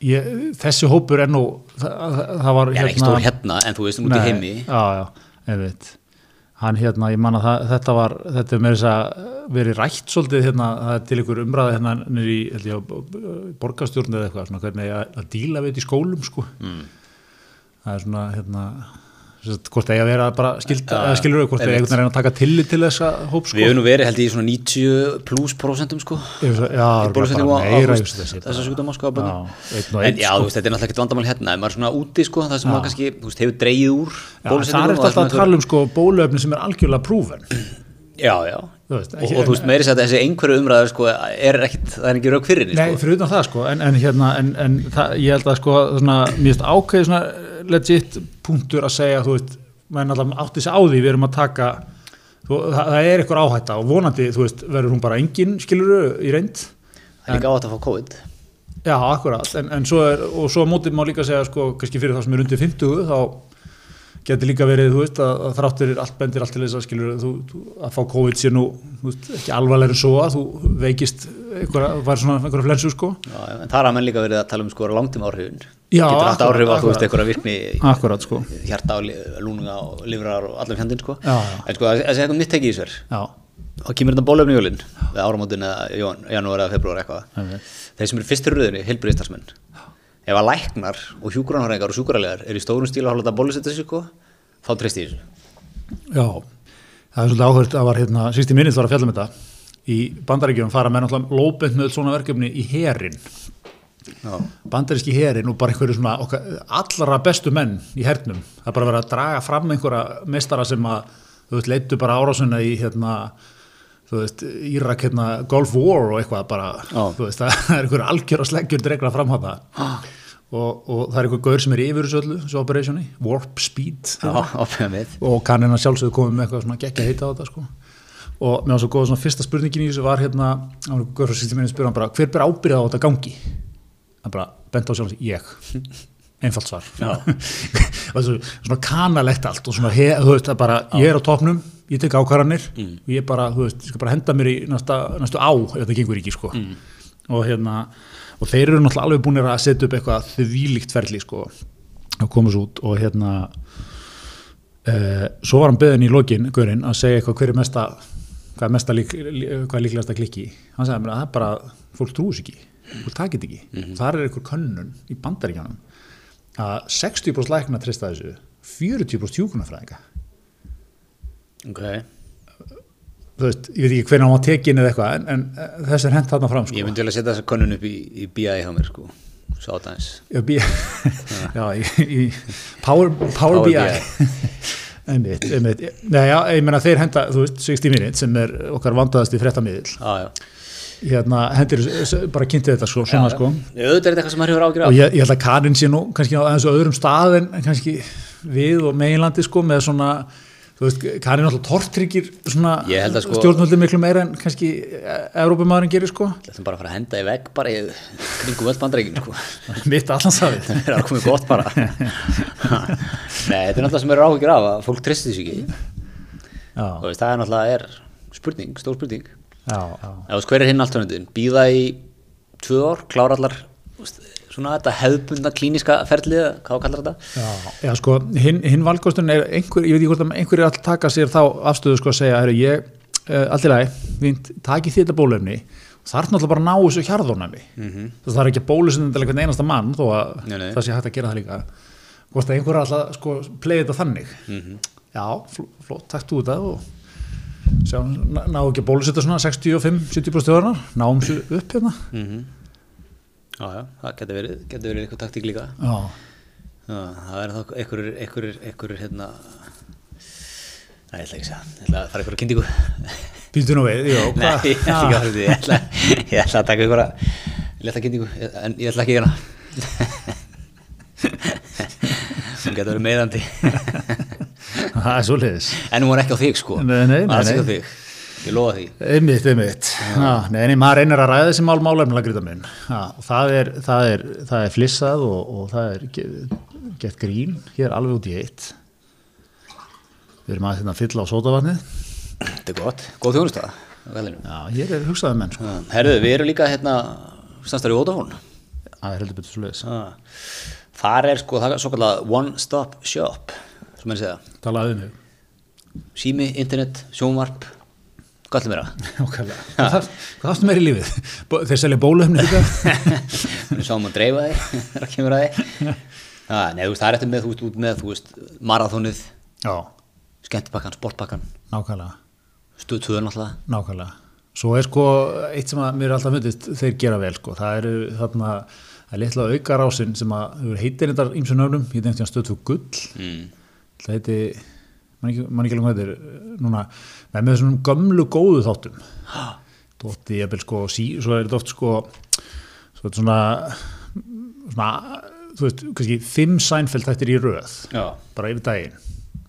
ég, þessi hópur er nú það, það, var Ég er ekki stór hérna, en þú veist, út í Nei, heimi. já, já, einmitt hann hérna, ég man að það, þetta var þetta er með þess að verið rætt svolítið hérna, það er til ykkur umræða hérna nýri, held ég, borgarstjórn eða eitthvað, svona hvernig að, díla við þetta í skólum sko mm. það er svona hérna hvort það eigi að vera bara skild, Já, eða skilur hvort það eigi einmitt. að reyna að taka tillit til þessa hóp sko? Við hefum nú verið held ég í svona 90 pluss prosentum sko. Já, bara meira, þú ég veist, veist þessi þessa bara. sjúkdóma sko og En já, sko. þú veist, þetta er náttúrulega ekkert vandamál hérna ef maður er svona úti sko, það sem maður kannski, hefur dreigið úr það er og alltaf að tala um sko bólöfni sem er algjörlega prúfen Já, já. Veist, Og, ekki- og þú veist, meiri að þessi einhverju umræður sko er ekkit, það er ekki rauk fyrir Nei, sko. fyrir utan það sko, en, en hérna, en, en það, ég held að sko, finnst ákveði svona legit punktur að segja, þú veist, menn alltaf átti sig á því, við erum að taka, þú, það, það er eitthvað áhætta og vonandi, þú veist, verður hún bara engin, skiluru, í reynd. Það er líka átt að fá COVID Já, akkurat, en, en svo er, og svo á móti má líka segja, sko, kannski fyrir það sem er undir 50, þá getur líka verið, þú veist, að, að þráttur allt bendir allt til þess að skilur þú, þú, að fá COVID sé nú, þú veist, ekki alvarlega en svo að þú veikist einhverja, var svona einhverja flensu, sko. já, En það er að menn líka verið að tala um sko langtíma áhrifin Já, Getur haft akkurat, áhrif á, þú veist, akkurat. einhverja virkni Akkurat, sko. hjarta og lúnga og livrar og allir fjandinn sko Já, já. En sko, að segja eitthvað mitt tekið í sér Já, þá kemur þetta bólefni jólin við áramótin eða janúar eða februar eitthvað þeir sem eru fyrstur röðinni, heilbriðistarsmenn ef að læknar og hjúkuranhæringar og sjúkuralegar eru í stórum stíl að hóla þetta bólusetta sig þá treyst ég þessu. Já, það er svolítið áhört að var hérna, síst í minnið var að fjalla með þetta. Í bandaríkjum fara með náttúrulega lóbent með svona verkefni í herin. Já, bandaríski herin og bara einhverju svona okkar, allra bestu menn í hernum. Það er bara verið að draga fram einhverja meistara sem að, þú veist, leittu bara árásuna í hérna, þú veist Írak, hérna, Gulf War og eitthvað bara, Já. þú veist, [LAUGHS] það er einhverju algjör og sleggjur dregna fram á það og, og það er einhver gaur sem er yfir þessu öllu, þessu operationi, Warp Speed já, [LAUGHS] og kannina sjálfsögðu komið með eitthvað svona geggja heita á þetta sko. og mér var svo góð svona fyrsta spurningin í þessu var hérna, hann var góður frá sýttum minni spyrir hann bara, hver ber ábyrða á þetta gangi? Hann bara, bent á sjálf ég. [LAUGHS] Einfalt svar. [LAUGHS] Svona kanalegt allt og svona, he, veist, það bara, ég er á topnum ég tek ákvarðanir og ég bara, veist, bara henda mér í næsta, næstu á ef þetta gengur ekki, sko. Og hérna, og þeir eru náttúrulega alveg búinir að setja upp eitthvað þvílíkt ferli, sko að koma svo út. Og hérna uh, svo var hann beðin í lokin, Guðurinn, að segja eitthvað hver er mesta hvað er mesta lík, lí- hvað er líklegast að klikki. Hann sagði mér að það er bara, fólk trúis ekki fólk takit ekki, þar er eitthvað könnun í bandaríkjanum að 60% lækna trista þessu 40% hjúkunarfræðinga Ok, þú veist, ég veit ekki hvernig hann var tekin eða eitthvað, en, en eh, þess er hent þarna fram sko. ég myndi vel að setja þessa könnun upp í, í BI hjá mér sko, sá þetta eins Já, bí, [LAUGHS] já í, í Power, Power, Power BI, BI. [LAUGHS] einmitt, einmitt. Nei, já, ég meina þeir henda, þú veist, 60 minutes sem er okkar vandaðast í fréttamiðil Já, já. Hérna, hendir, bara kynnti þetta sko, svona sko. Auðvitað er þetta eitthvað sem maður hefur ágjur á og ég, ég held að Karin sé nú kannski á á öðrum stað en kannski við og meginlandi sko með svona þú veist, Karin er alltaf tortryggir sko- stjórnvöldi miklu meira en kannski Európumæðurinn gerir sko. Þetta er bara að fara að henda í vegg bara í kringum öll bandaríkin sko. [LAUGHS] mitt allansafið [LAUGHS] Það er að komið gott bara. [LAUGHS] Nei, þetta er náttúrulega sem eru áhugir af að fólk tristi þessu ekki. Já, og veist, það er náttúrulega er spurning, stór spurning. Já, já, hver er hinn alternativin? Býða í tvö ár, klára allar þú veist, svona þetta hefðbundna klíniska ferlið, hvað kallar þetta? Já, já sko, hinn hin valkosturinn er einhver, ég veit ekki hvort að einhver er alltaf taka sér þá afstöðu sko að segja, herru, ég, uh, allt í lagi, taki því þetta bólefni, þarf náttúrulega bara að ná þessu hjarðónæmi, mm -hmm. það er ekki til einhvern einasta mann, þó að Nei, nei. það sé hægt að gera það líka, hvort að einhver er alltaf sko pleiði þetta þannig, Mhm. já, fl flott, takk þú þetta og sjá, ná, ekki að bólusetta svona 65-70% þjóðarnar, náum þessu upp hérna, Mm Já, já, það getur verið, getur verið eitthvað taktík líka. já, Já, það er þá einhverjur, einhverjur, einhverjur, hérna, Nei, ég ætla ekki að ég ætla að fara einhverju kynningu. býtu nú við, já, Nei, [LAUGHS] ég ætla ekki að fara því, ég ætla, ég ætla að taka einhverja, ég ætla kynningu, en ég ætla ekki að hérna. [LAUGHS] Hún getur verið meðandi. [LAUGHS] það er svo leiðis. En hún var ekki á þig, sko. Nei, nei, nei, Ég lofa því. Einmitt, einmitt. Já, nei, nei, maður reynir að ræða þessi mál málefnilega grita minn. Já, og það er, það er, það er flissað og, og það er ge- gett grín hér alveg út í eitt. Við erum aðeins hérna að fylla á sótavatnið. Þetta er gott. Góð vellinum. Já, hér er hugsaðum menn, sko. Já, Herðu, við erum líka hérna samstæður í Vodafone. Það er heldur betur. Ah. Þar er sko, það er svo kallað one stop shop, sem maður segja. Talaði um mig. Sími, internet, sjónvarp, [LAUGHS] hvað ætlum meira? Ókvæðlega. Hvað þarfstu meir í lífið? Þeir selja bólöfni líka? [LAUGHS] Við sáum að dreifa þig, [LAUGHS] það kemur að þig. Já, nei, þú veist, það er eftir með, þú veist, út með, þú veist, marathónið, Já, skemmtipakkan, sportpakkan, nákvæmlega. stuð tvöðun alltaf. Nákvæmlega. Svo er sko eitt sem að mér er alltaf myndist þeir gera vel sko. Það eru þarna að litla aukar ásinn sem að hefur heitir þetta ímsu nöfnum, ég nefndi hann fyrir gull, Mm. það heiti, mann ekki, alveg hvað þetta er, núna, með þessum gömlu góðu þáttum. Dótti ég bel sko, sí, svo er þetta oft sko, svo er þetta svona, svona, þú veist, kannski fimm sænfeld þættir í röð, Já, bara yfir daginn,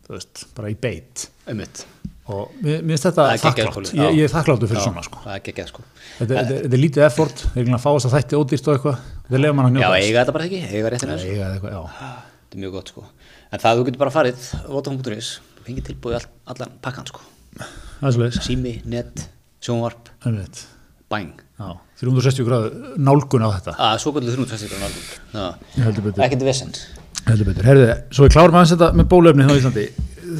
þú veist, bara í beit. ummitt. Og mér finnst þetta Það er þakklátt, já. ég, ég er þakkláttu fyrir Já, svona sko. Það er sko. Þetta, þetta, þetta er lítið effort, þeir eru að fá þess að þætti ódýrt og eitthvað, þetta lefur mann að Já, njóta eiga þetta bara ekki, eiga réttin já. Þetta er mjög gott, sko. En það þú getur bara farið, vodafone.is, fengið tilbúið all, allan pakkan, sko. Sími, net, sjónvarp. Já, 360 gráðu nálgun á þetta. að svo kvöldu 360 gráður nálgun ekkert betur. Herðu, svo við klárum aðeins þetta með bólöfni þá í Íslandi.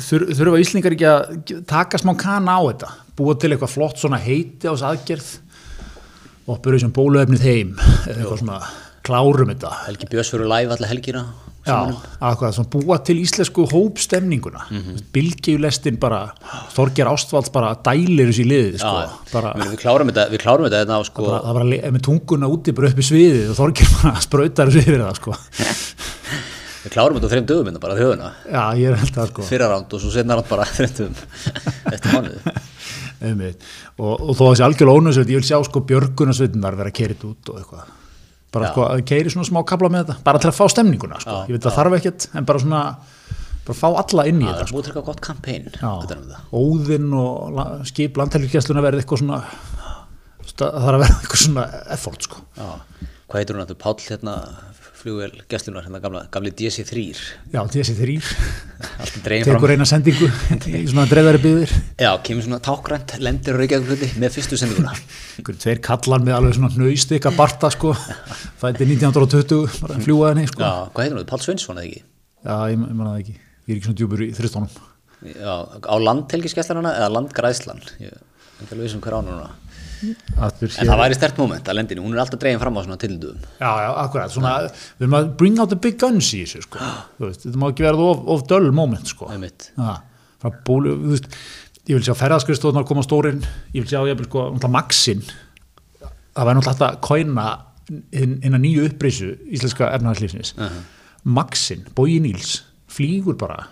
Þur, þurfa Íslingar ekki að taka smá kana á þetta? Búa til eitthvað flott svona heiti á þess aðgerð og byrja sem bólöfnið heim eða eitthvað svona klárum þetta. Helgi Björns fyrir live alla helgina Svona búa til íslensku hópstemninguna. Mm -hmm. Bilgjulestin bara Þorger Ástvalds bara dælir þessi í liðið sko. Bara, við klárum þetta við klárum þetta hérna á sko. bara, það var að le- með tunguna úti bara upp í sviðið og Þorger [LAUGHS] bara sprautar þessu yfir það sko. [LAUGHS] við klárum þetta á þreim dögum hérna bara þjóðuna er að sko. fyrra ránd og svo setna ránd bara þreim dögum. [LAUGHS] Eftir mánuði og, og þó að þessi algjörlega ónöðsveit ég vil sjá sko björgunarsveitinnar vera keiritt út og eitthvað bara sko að keiri svona smá kabla með þetta bara til að fá stemninguna sko. Ég veit það þarf ekkert en bara svona bara fá alla inn í það þetta er búið til eitthvað gott kampæn Já, utan um það. óðinn og skip landhelgjastluna verði eitthvað svona það þarf að verða eitthvað svona effort sko. Hvað heitur hún að þú Páll hérna flugvel gæslunar hérna gamla, gamli DC3 já, þessi þrýr [LAUGHS] alltaf dregin fram tekur eina sendingu [LAUGHS] í svona dreifðari byggðir. Já, kemur svona tákrænt, lendir hluti með fyrstu sendinguna. Einhverjum tveir kallar með alveg svona hnaustika barta sko, fætti 1920 bara fljúaði henni sko. já, hvað heitur hún, Páll Sveinsson eða ekki? Já, ég, manna það ekki. Ég er ekki svona djúpur í þristónum Já, á landhelgiskesslana eða landgræðslan. Ég ekki alveg vissum hver ánum núna. Allur en það væri stert moment að lendinu, hún er alltaf dregin fram á svona tildum. Já, já, akkurat, svona, við erum að bring out the big guns í þessu, sko, þetta má ekki vera of, of dull moment, sko. Já, frá bólu, veist, ég vil sjá ferðarskristofunar koma á stórin, ég vil sjá, ég vil sko, náttúrulega Maxin, það væri náttúrulega hægt að kóina að nýju upprisu íslenska efnahagslífsins. Maxin, Bói Níls, flýgur bara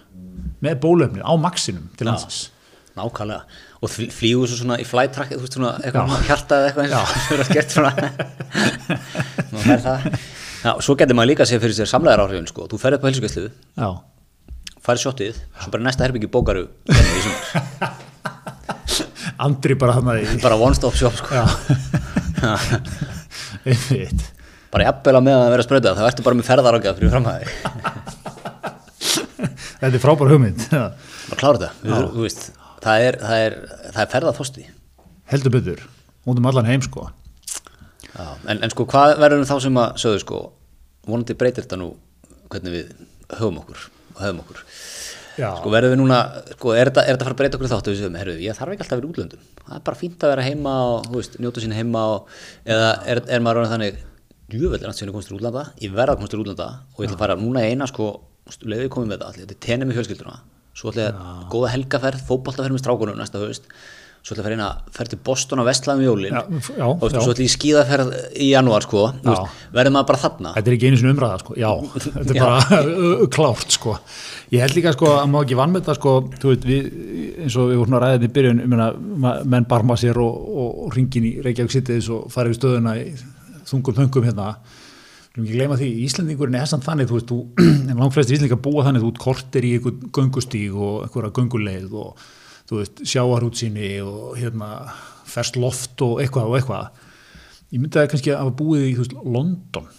með bólöfni á Maxinum til landsins. nákvæmlega og fl- flýgur svo svona í flight track þú veist svona eitthvað svona hjarta eða eitthvað eins og [LAUGHS] það er skert svona. Nú fer það. Já, svo getur maður líka að segja fyrir sér samlegar áhrifin sko. þú ferði upp á helsugæslu, Já, farið sjottið svo bara næsta herbyggi bókaru sumar. [LAUGHS] Andri bara hann að því, bara one stop shop sko. [LAUGHS] bara jafnvel að með að vera spröðað þá ertu bara með ferðarákjað fyrir framhæði Þetta er frábær hugmynd, bara klára þetta, þú veist það er, það er, það er ferðarþosti heldur betur, út um allan heim, sko. Já, en, en sko hvað verður um þá sem að sögðu sko vonandi breytir þetta nú hvernig við höfum okkur og höfum okkur. Já. sko verðum við núna, sko er þetta, er þetta fara að breyta okkur þáttu við herru, ég þarf ekki alltaf að vera útlöndum. Það er bara fínt að vera heima og, veist, njóta sín heima og, eða er, er maður orðinn þannig djúvel er náttúrulega komast til útlanda, ég verða til útlanda og ég ætla að fara núna eina sko leiðið komið með þetta, þetta er tenni með fjölskylduna svo ætla ég að góða helgaferð, fótballtaferð með strákunum næsta haust. Svo ætla ég að fara að ferð til Boston á vestlaðum jólin. Já, já, og svo ætla ég í skíðaferð í janúar sko, verður maður bara þarna? Þetta er ekki einu sinni umræða sko, já, [LAUGHS] þetta er bara klárt sko. Ég held líka sko að má ekki vann með þetta sko, þú veit, við, eins og við vorum að ræða þetta í byrjun, ma- menn barma sér og, og, ringin í Reykjavík Cityðis og fara við stöðuna í þungum höngum hérna. Erum ekki gleyma því, Íslandingurinn er samt þannig, þú veist, þú, [CLEARS THROAT] en langflestir Íslandingar búa þannig, þú ert kortir í einhver göngustíg og einhverja gönguleið og þú veist, sjáarútsýni og hérna, ferst loft og eitthvað og eitthvað ég myndi að kannski að hafa búið í þú veist, London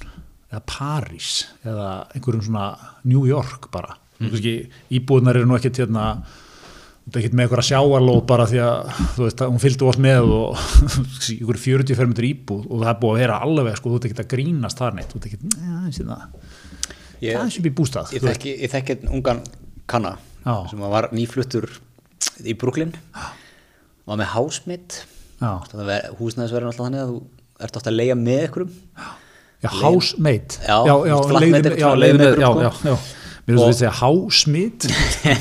eða París eða einhverjum svona New York bara mm. kannski, íbúðnar eru nú ekkert hérna þetta er ekkert með einhverja sjáarlóð bara því að þú veist hún fylgdi allt með og [LAUGHS] einhverju 40 fermetri íbúð og það er búið að vera alveg sko, þú ert ekkert að grínast þar neitt þú ert ekkert, ja, það Ég- það er sem ég bústað Ég þekki einn ungan kanna Já. sem var nýfluttur í Brooklyn. Var með hásmitt húsnæðisverðin alltaf þannig að þú ert átt að leia með ykkurum já housemate. Já, já, já, flatmate leiði- er já, svona leiði með- leiðinlegur, mér finnst Og- að við segja hásmit.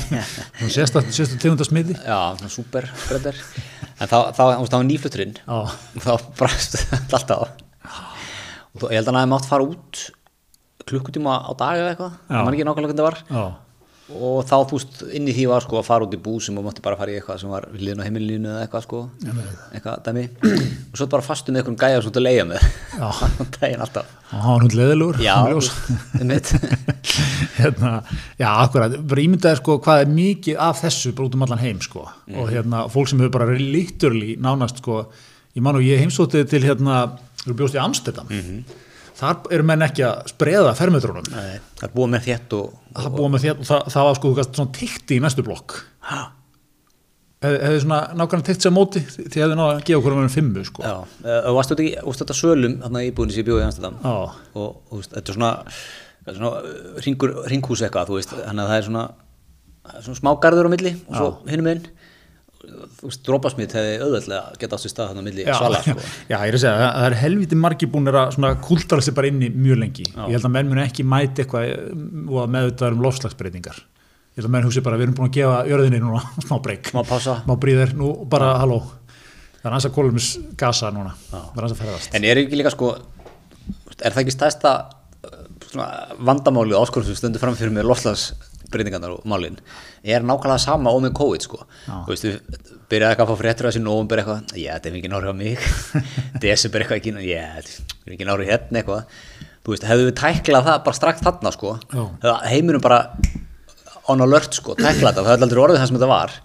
[LAUGHS] Sérsta, sérsta tegundasmiti. Já, svona super spreader en þá, þá, þá, já, og þá brast þetta alltaf og ég held að hann hefði mátt fara út klukkutíma á dag eða eitthvað. Mann ekki nákvæmlega hvernig það var. Já og þá þú veist, inn í því var sko að fara út í bú sem og mátti bara fara í eitthvað sem var við liðin á heimilinu eða eitthvað sko. Eitthvað dæmi. Og svo bara fastu með einhverjum gæja þú ert að leia með. Já. [LAUGHS] daginn alltaf. Og hann var hún leðilegur já, [LAUGHS] [LAUGHS] hérna, já, akkurat, bara ímyndaði sko hvað er mikið af þessu bara út um allan heim sko. Og hérna, fólk sem hefur bara literally nánast sko, ég man og ég heimsóttið til hérna, þú bjóst í Amsterdam þar eru menn ekki að spreða fermetrónum, það er búið með þétt og, það búið með þér og það, það var sko svona tikti í næstu blokk. Hefði hefði svona nákvæmlega tikt sér móti því hefði náða að gefa okkur um enn fimmu sko. Já, og varstu þetta sölum í búinu sem ég bjóði í Amsterdam? Og, og þetta er svona, svona ringur, ringhús eitthvað, þannig að það er svona, það svona smágarður á milli og svo hinum einn drópasmið hefði auðveldlega geta átt sér stað þannig á milli Já, svala já, sko. [LAUGHS] já, ég er að segja, það, það er helviti margi búin að svona kúltara sig bara inni mjög lengi. Ég held að menn mun ekki mæti eitthvað um, og að meðvitaður um lofslagsbreytingar ég held að menn hugsi bara, við erum búin að gefa jörðinni núna [LAUGHS] smá breyk, Má pása. má bríðir nú bara, halló, það er hans að kólumis gasa núna, það er hans að ferðast. En er ekki líka sko er það ekki stærsta uh, svona, vandamálið áskorðum sem stundur framfyrir með loftslagsbreytingarnar og málin er nákvæmlega sama og með COVID sko. Þú veist við byrjaði eitthvað að fá fréttur að þessi nóvumber eitthvað, já þetta er ekki nári á mig. [LAUGHS] Desember eitthvað ekki, já þetta er ekki nári hérna eitthvað. Þú veist, hefðu við tæklað það bara strax þarna sko. Já. heiminum bara on alert sko, tæklað þetta, það hefði aldrei orðið það sem þetta var.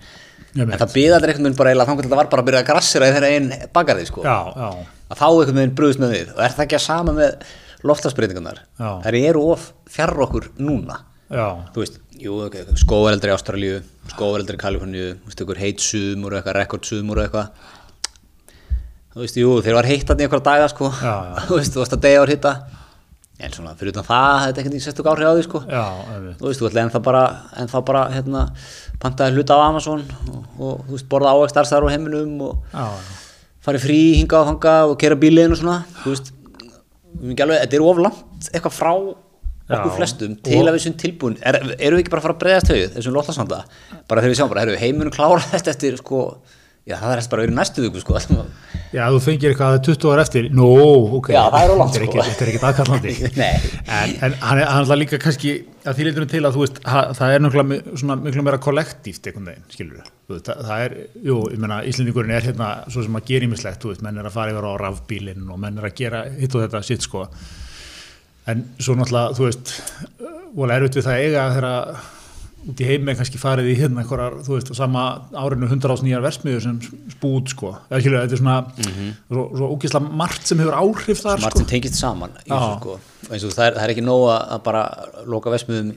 Ég en það byði aldrei einhvern veginn bara eila þannig að þetta var bara að byrja að grassera í þeirra einn bakarði sko. Já, já, að þá einhvern veginn brúðist með við. Og er það ekki að sama með loftasbreytingarnar Já. þær eru of fjarr okkur núna. Já, þú veist, jú, okay, skóvereldri í Ástralíu skóvereldri í Kaliforníu veist, heit sumur eitthvað, rekord sumur og eitthvað. Þú veist, jú, þeir var heitt hann í einhverja daga, sko. Já, já. [LAUGHS] þú veist, þú varst að deyja á hitta en svona, fyrir utan það, þetta er ekkert sérstök áhrif á því, sko. Já, þú veist, þú ætla ennþá bara, ennþá bara hérna, pantaði hluta á Amazon og, og þú veist, borða ávegst starfstæðar á heiminum og farið frí hinga og hanga og kera bíliðin og svona. Þú veist, ekki alveg, þetta er of langt eitthvað frá okkur flestum til að við sem tilbúin er, erum við ekki bara að fara að breyðast höfuð þessum lottasanda bara þegar við sjáum bara, heimunum klára [LAUGHS] þetta eftir sko, já það er eftir bara að í næstu viku sko. [LAUGHS] Já, þú fengir eitthvað að 20 ára eftir. Nó, ok, Já, það er er sko. þetta er ekki aðkallandi. [LAUGHS] En, en hann er, er líka kannski að því leitunum til að þú veist ha, það er náttúrulega miklu meira kollektíft einhvern veginn, skilur við það, það er, jú, ég meina, Íslendingurinn er hérna svo sem að gera ímislegt, þú veist, menn er að fara yfir á rafbílinn og menn er að gera hitt og þetta sitt sko en svo náttúrulega, þú veist vola erfitt við það að eiga þegar út í heimi er kannski farið í hérna einhverjar, þú veist, á sama árinu 100 ás nýjar versmiður sem spút, sko. Eða skilur, þetta er svona svo, svo ógislega margt sem hefur áhrif þar, margt sko. sem tengist saman þessu, sko. eins og það er, það er ekki nóg að að bara loka vesmiðum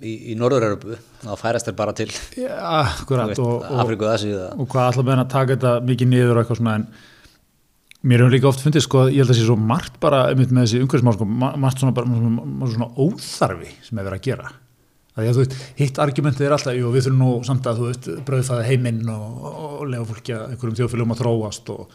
í, í Norður-Európu þá færast þeir bara til Já, akkurat, og, Afriku og Asíu og hvað alltaf meðan að taka þetta mikið niður og eitthvað svona en mér hefur líka oft fundið sko, ég held að sé svo margt bara með þessi umhverfismál sko, ma- margt svona, bara, svona, svona óþarfi sem er verið að gera. Að því að þú veist, hitt argumentið er alltaf jú, við þurfum nú samt að þú veist, brauðfæða heiminn og, og lega fólki að einhverjum þjóðfélagum að þróast og,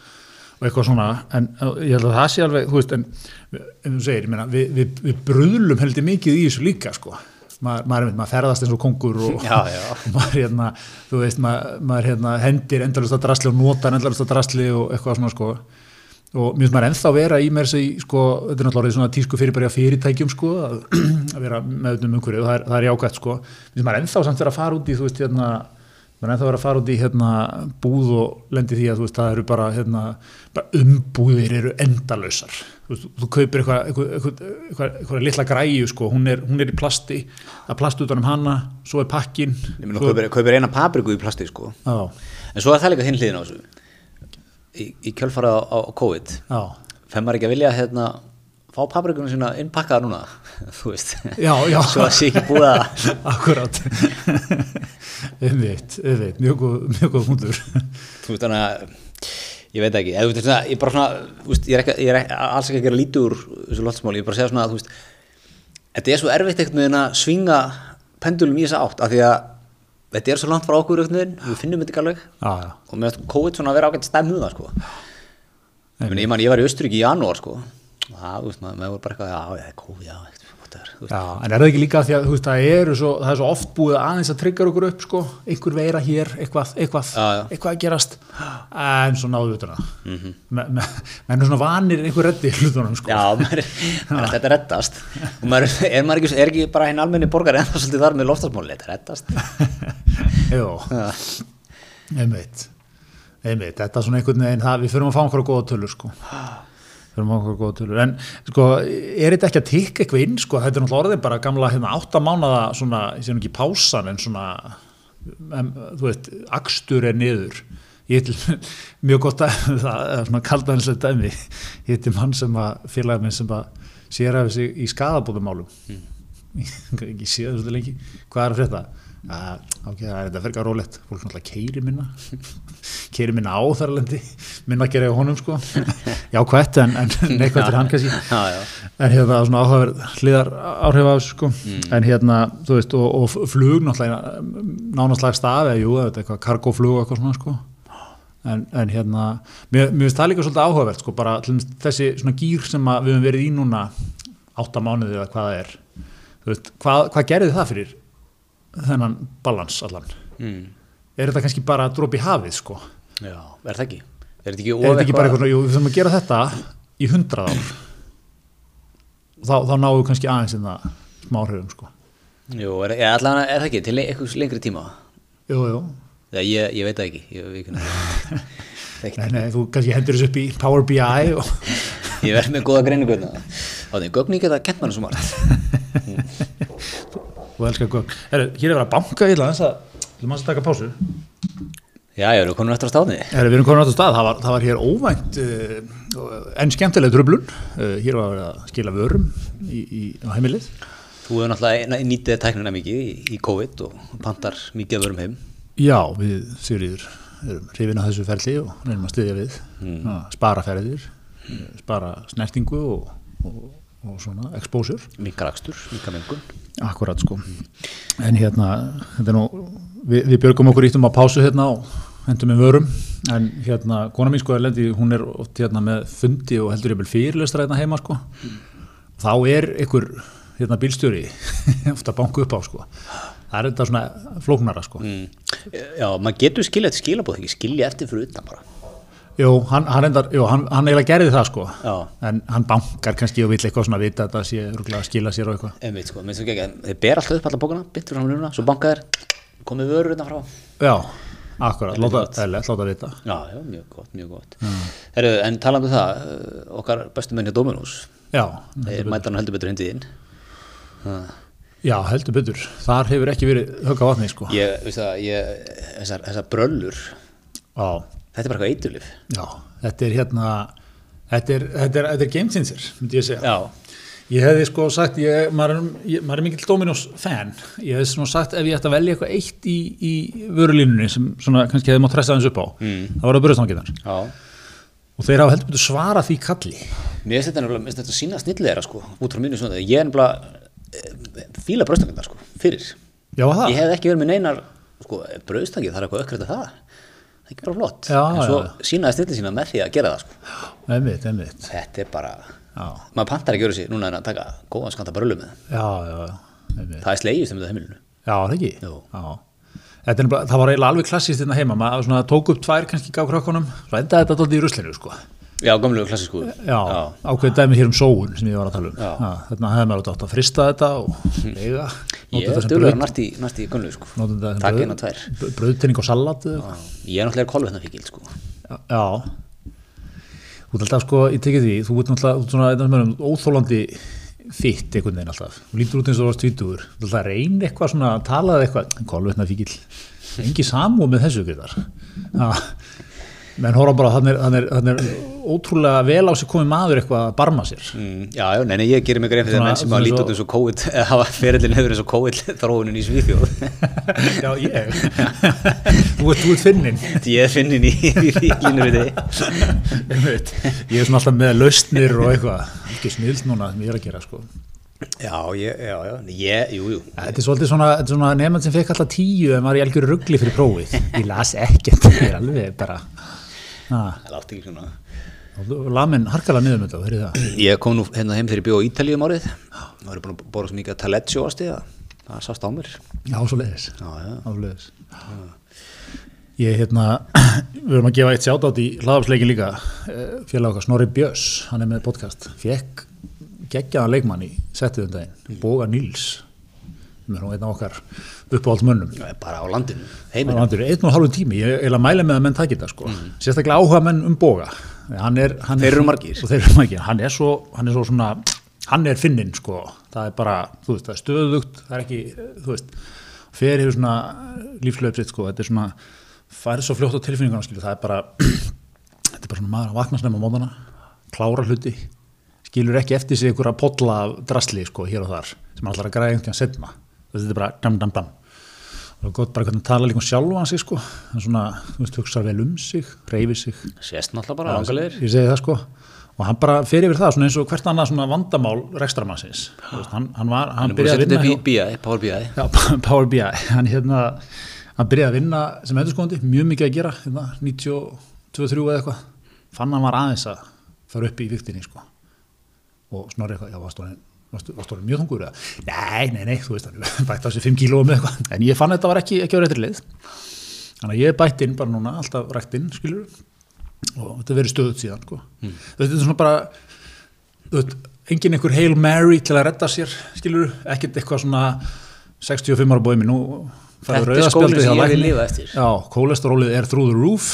og eitthvað svona. En ég held að það sé alveg, þú veist en ef þú segir, ég meina, við, við, við bröðlum heldur mikið í þessu líka sko. Maður, maður, ferðast eins og kongur og, Já, já. og [LAUGHS] maður, hérna, veist, maður, maður hérna, hendir endalust að drasli og notar endalust að drasli og eitthvað svona sko og mér finnst maður ennþá vera í mér sig sko, þetta er náttúrulega orðið svona tísku fyrir bara fyrirtækjum sko, að, [CLEARS THROAT] að vera með um umhverju það er, það er jákvæmt sko. Mér finnst maður ennþá samt vera að fara út í þú veist hérna maður er ennþá vera að fara út í hérna búð og lendi því að þú veist það eru bara hérna bara umbúðir eru endalausar. Þú veist, þú kaupir eitthvað eitthvað, eitthvað, eitthvað, eitthvað litla græju sko hún er, hún er í plasti, að plast utan um hana svo er pakkin í. Í, kjölfara á, á COVID, já, fenn maður ekki að vilja, hérna, fá paprikunum sína innpakkaða núna, [LAUGHS] þú veist. já, já. [LAUGHS] Svo að sé ekki búið að, [LAUGHS] Akkurát Einmitt, einmitt, mjög mjög góð fundur þú veist, þannig að, ég veit ekki, eða, svona, ég svona, veist, ég er, ekki, ég er ekki, alls ekki að gera lítið úr þessu loftsmáli, ég er bara að segja svona, þú veist, þetta er svo erfitt ekkert með að svinga pendulum í þessa átt, af því að þetta er svo langt frá okkur við finnum þetta ekki alveg. Já, og mér finnst COVID svona að vera ágætt stæmmu það, sko. Ég, ég, var í Östuríki í janúar, sko, og það, þú veist, maður, maður var bara eitthvað, já, já, COVID, já, já, en er það ekki líka því að veist, það, eru svo, það er svo oft búið aðeins að tryggja okkur upp sko, einhver veira hér, eitthvað, eitthvað, Já, já. eitthvað að gerast en svo náðu við þetta mm. -hmm. menn er svona vanir einhver reddi hlutunum sko. Já, maður, maður, þetta reddast og maður, er, maður ekki, er ekki bara hinn almenni borgar en það svolítið þar með loftasmáli, þetta reddast [LAUGHS] Jó, Já. einmitt einmitt, þetta er svona einhvern veginn það, við fyrir að fá einhverja góða tölur sko en sko, er þetta ekki að tikka eitthvað inn sko, þetta er náttúrulega orðið bara gamla hérna, átta mánada svona, ég sé ekki pásan en svona em, þú veist, akstur er niður. Ég til [LAUGHS] mjög gott að [LAUGHS] það er svona kaldanslega dæmi. Ég til mann sem að félagið minn sem að sér af sig í skadabóðumálum [LAUGHS] ekki séð þetta lengi. Hvað er að frétta Uh, ok, það er þetta fyrir að rólegt. Fólk náttúrulega keiri minna. [LAUGHS] Keiri minna á þar lendi minna að gera á honum sko. [LAUGHS] Já hvert en, en neikvæmt til hann kannski. Já, já. en hérna svona áhugaverð hliðar áhrif af sko. En hérna þú veist og, og flug náttúrulega nánast lagst af eða jú, er eitthvað kargóflug og eitthvað svona sko. En, en hérna mér, mér finnst það líka svolítið áhugavert sko bara þessi svona gýr sem að við höfum verið í núna átta mánuði eða hvað það er. Veist, hvað, hvað gerði það fyrir þennan balans allan Mm. er þetta kannski bara að dropa í hafið sko Já, er það ekki? Er þetta ekki er þetta ekki bara eitthvað, jú, við þurfum að gera þetta í hundrað ár þá, þá náum við kannski aðeins en það smá hrjöfum sko Jú, er, er, allan, er það ekki til eitthvað lengri tíma? jú, jú, Það, ég, ég veit það ekki ég, ég, [LAUGHS] nei, nei, þú kannski hendur þessu upp í Power BI [LAUGHS] ég verð með góða greiningu hérna. Á því, gögn ég geta kent mann svo margt [LAUGHS] þú elskar gögn. Heru, hér er verið að banka í það þú maður að taka pásu. Já, ég eru komin eftir að stáðni Heru, við erum komin átt á stað, það var, það var hér óvænt uh, en skemmtileg tröflun uh, hér var verið að skila vörum í, í, á heimilið. Þú hefur náttúrulega nýtið tæknina mikið í, í COVID og pantar mikið að vörum heim. Já, við Sigriður erum hrifin á þessu ferli og reynum að styðja við. Mm. spara ferðir spara snertingu og, og, og svona exposure. Minkar akstur, minkar mengun. Akkurat sko. En hérna, þetta er nú við, við björgum okkur íttum á pásu hérna og hendum með vörum. En hérna, kona mín sko er lendi, hún er oft hérna með fundi og heldur ég vel fyrirlestra hérna heima sko. Þá er ykkur hérna bílstjóri [LAUGHS] ofta banku upp á sko. Það er þetta svona flóknara sko. Mm. Já, maður getur skilja þetta skilabóð ekki skilja eftir fyrir utan bara Jú, hann, hann, endar, jú, hann, hann eiginlega gerði það sko. Já. en hann bankar kannski og vill eitthvað svona vita að það sé örugglega að skila sér og eitthvað. Einmitt, sko, minnst þú ekki ekki, þeir ber alltaf upp alla bókana, byttur fram línuna, svo banka þér, komið vörur hérna frá. Já, akkurat, Þetta láta, vita. Já, já, mjög gott, mjög gott. Heru, en talandi um það, eh, okkar bestu menn hjá Dominus, Já, þeir mæta hann heldur betur hindi inn. já, heldur betur. Þar hefur ekki verið högg á vatni sko. Ég, veist það, ég, þessar, þessar bröllur, Já, þetta er bara eitthvað eiturlif. já, þetta er hérna þetta er, þetta er, þetta er game changer myndi ég segja Já, Ég hefði sko sagt, ég, maður, ég, maður er mikill Dominos fan, ég hefði svona sagt ef ég ætti að velja eitthvað eitt í, í vörulínunni sem svona kannski hefði mátt tresta aðeins upp á, Mm. það var það bröðstanginar já, og þeir hafa heldur betur svara því kalli Mér finnst þetta þetta sína snillera sko, út frá mínu svona, ég er nefnilega eh, fíla bröðstakundar sko, fyrir. Já, það? Ég hef ekki verið með neinar, sko, bröðstakið, það er eitthvað ökkrætt að það. Það er ekki bara flott. Já, en svo já. sínaði snilli sína með því að gera það sko. Einmitt, einmitt Þetta er bara, Já, maður pantar ekki öru sér núna en að taka góðan skanta brölu með. Það er slegist um þetta heimilinu. Já, það ekki? Þetta er nefnilega, það var eiginlega alveg klassist hérna heima, maður tók upp tvær kannski gaf krökkunum, svo endaði þetta alltaf í ruslinu sko. Já, gamlu klassísku. Já, ákveðið dæmi hér um sóun sem ég var að tala um. Já. Þarna hefði maður átt að frista þetta og eiga. Ég er dölur að næst í, gamlu sko. Nótum þetta sem Takk brauð- eina tvær. br- Brauðtenning og salat. Ég er náttúrulega kolvetnafíkil sko. Já. Þú ert alltaf sko, ég tekið því, þú ert náttúrulega óþólandi fitt einhvern veginn alltaf. Þú lítur út eins og þú varst tvítugur. Þú ert alltaf að reyna eitthvað svona, talaði eitthvað, kolvetna Já. Menn horfa bara, hann er, ótrúlega vel á sig komið maður eitthvað að barma sér. Mm, já, já, nei, ég gerir mig grein fyrir það menn sem líta svo- út eins og COVID, [LAUGHS] eða hafa ferillin hefur eins og COVID þróunin í Svíþjóð. Já, ég. þú, ert, finnin. ég er finnin í, fílinu við þig. Ég er svona alltaf með lausnir og eitthvað. Ekki snilt núna sem ég er að gera, sko. Já, ég, já, já, ég, jú, jú. Þetta er svolítið svona, svona nefnand sem fekk alltaf tíu en var í algjöru ruggli fyrir prófið. Ég las ekkert, ég er alveg bara, Það látti ekki svona. lamin harkalega niður með þetta, verið það. Ég kom nú hérna heim þegar ég bjóð á Ítalíu um árið. Það var búin að bóra svo mikið að Taleggio ásti að það? Sást á mér. Já, svo leiðis, á leiðis. Ég, hérna, [CLEARS THROAT] við erum að gefa eitt sjátt átt í hlaðafsleikin líka, eh, félag okkar Snorri Björns, hann er með podcast, fekk geggjaðan leikmann í settið um daginn, Boga Níls, sem er nú einn af okkar uppáhalds mönnum. Já, bara á landinu, heiminu. einn og hálfum tími, ég er að mæla með að menn takit það sko, sérstaklega áhuga menn um boga. Hann er, hann Þeir er, eru margir. og þeir eru margir, hann er svo, hann er svo svona, hann er finnin sko, það er bara, þú veist, það er stöðugt. Það er ekki, þú veist fer hefur svona lífslöfsitt sko, þetta er svona, færið svo fljótt á tilfinninguna skilur, það er bara [CLEARS THROAT] þetta er bara svona maður að vakna snemma móðana klára hluti, skilur ekki eftir sig einhverja podla af drasli sko, hér og þar, sem hann ætlar að græða einhvern veginn setna þetta er bara dam dam dam og gott bara hvernig tala líka um sjálfan sig sko, hann svona, þú veist, hugsa vel um sig reyfi sig, Sést náttúrulega bara ángalegur. ég segi það sko. Og hann bara fer yfir það, svona eins og hvert annað svona vandamál rekstramannsins, hann, hann var Hann hann er byrjaði að vinna BI, Power BI. Já, [LAUGHS] Power BI, hann hérna hann byrjaði að vinna sem endurskóðandi mjög mikið að gera, hérna 92-3 eða eitthvað, fann hann var aðeins að fara upp í viktinni sko. Og snorri eitthvað, já, varstu hann mjög þungur eða, nei, nei, nei þú veist hann, [LAUGHS] bætti á sig 5 kílóum eða eitthvað en ég fann að þetta var ekki, ekki á réttri leið þannig að ég bætti inn bara núna alltaf rækt inn, skilur og þetta verið stöðut síðan sko. Mm. þetta er svona bara þú veist, engin einhver Hail Mary til að redda sér, skilur ekkert eitthvað svona 65 ára bóimi nú færðu Þetta er skólinn sem hjá ég vil lækni. lifa eftir. Já, kólesterólið er through the roof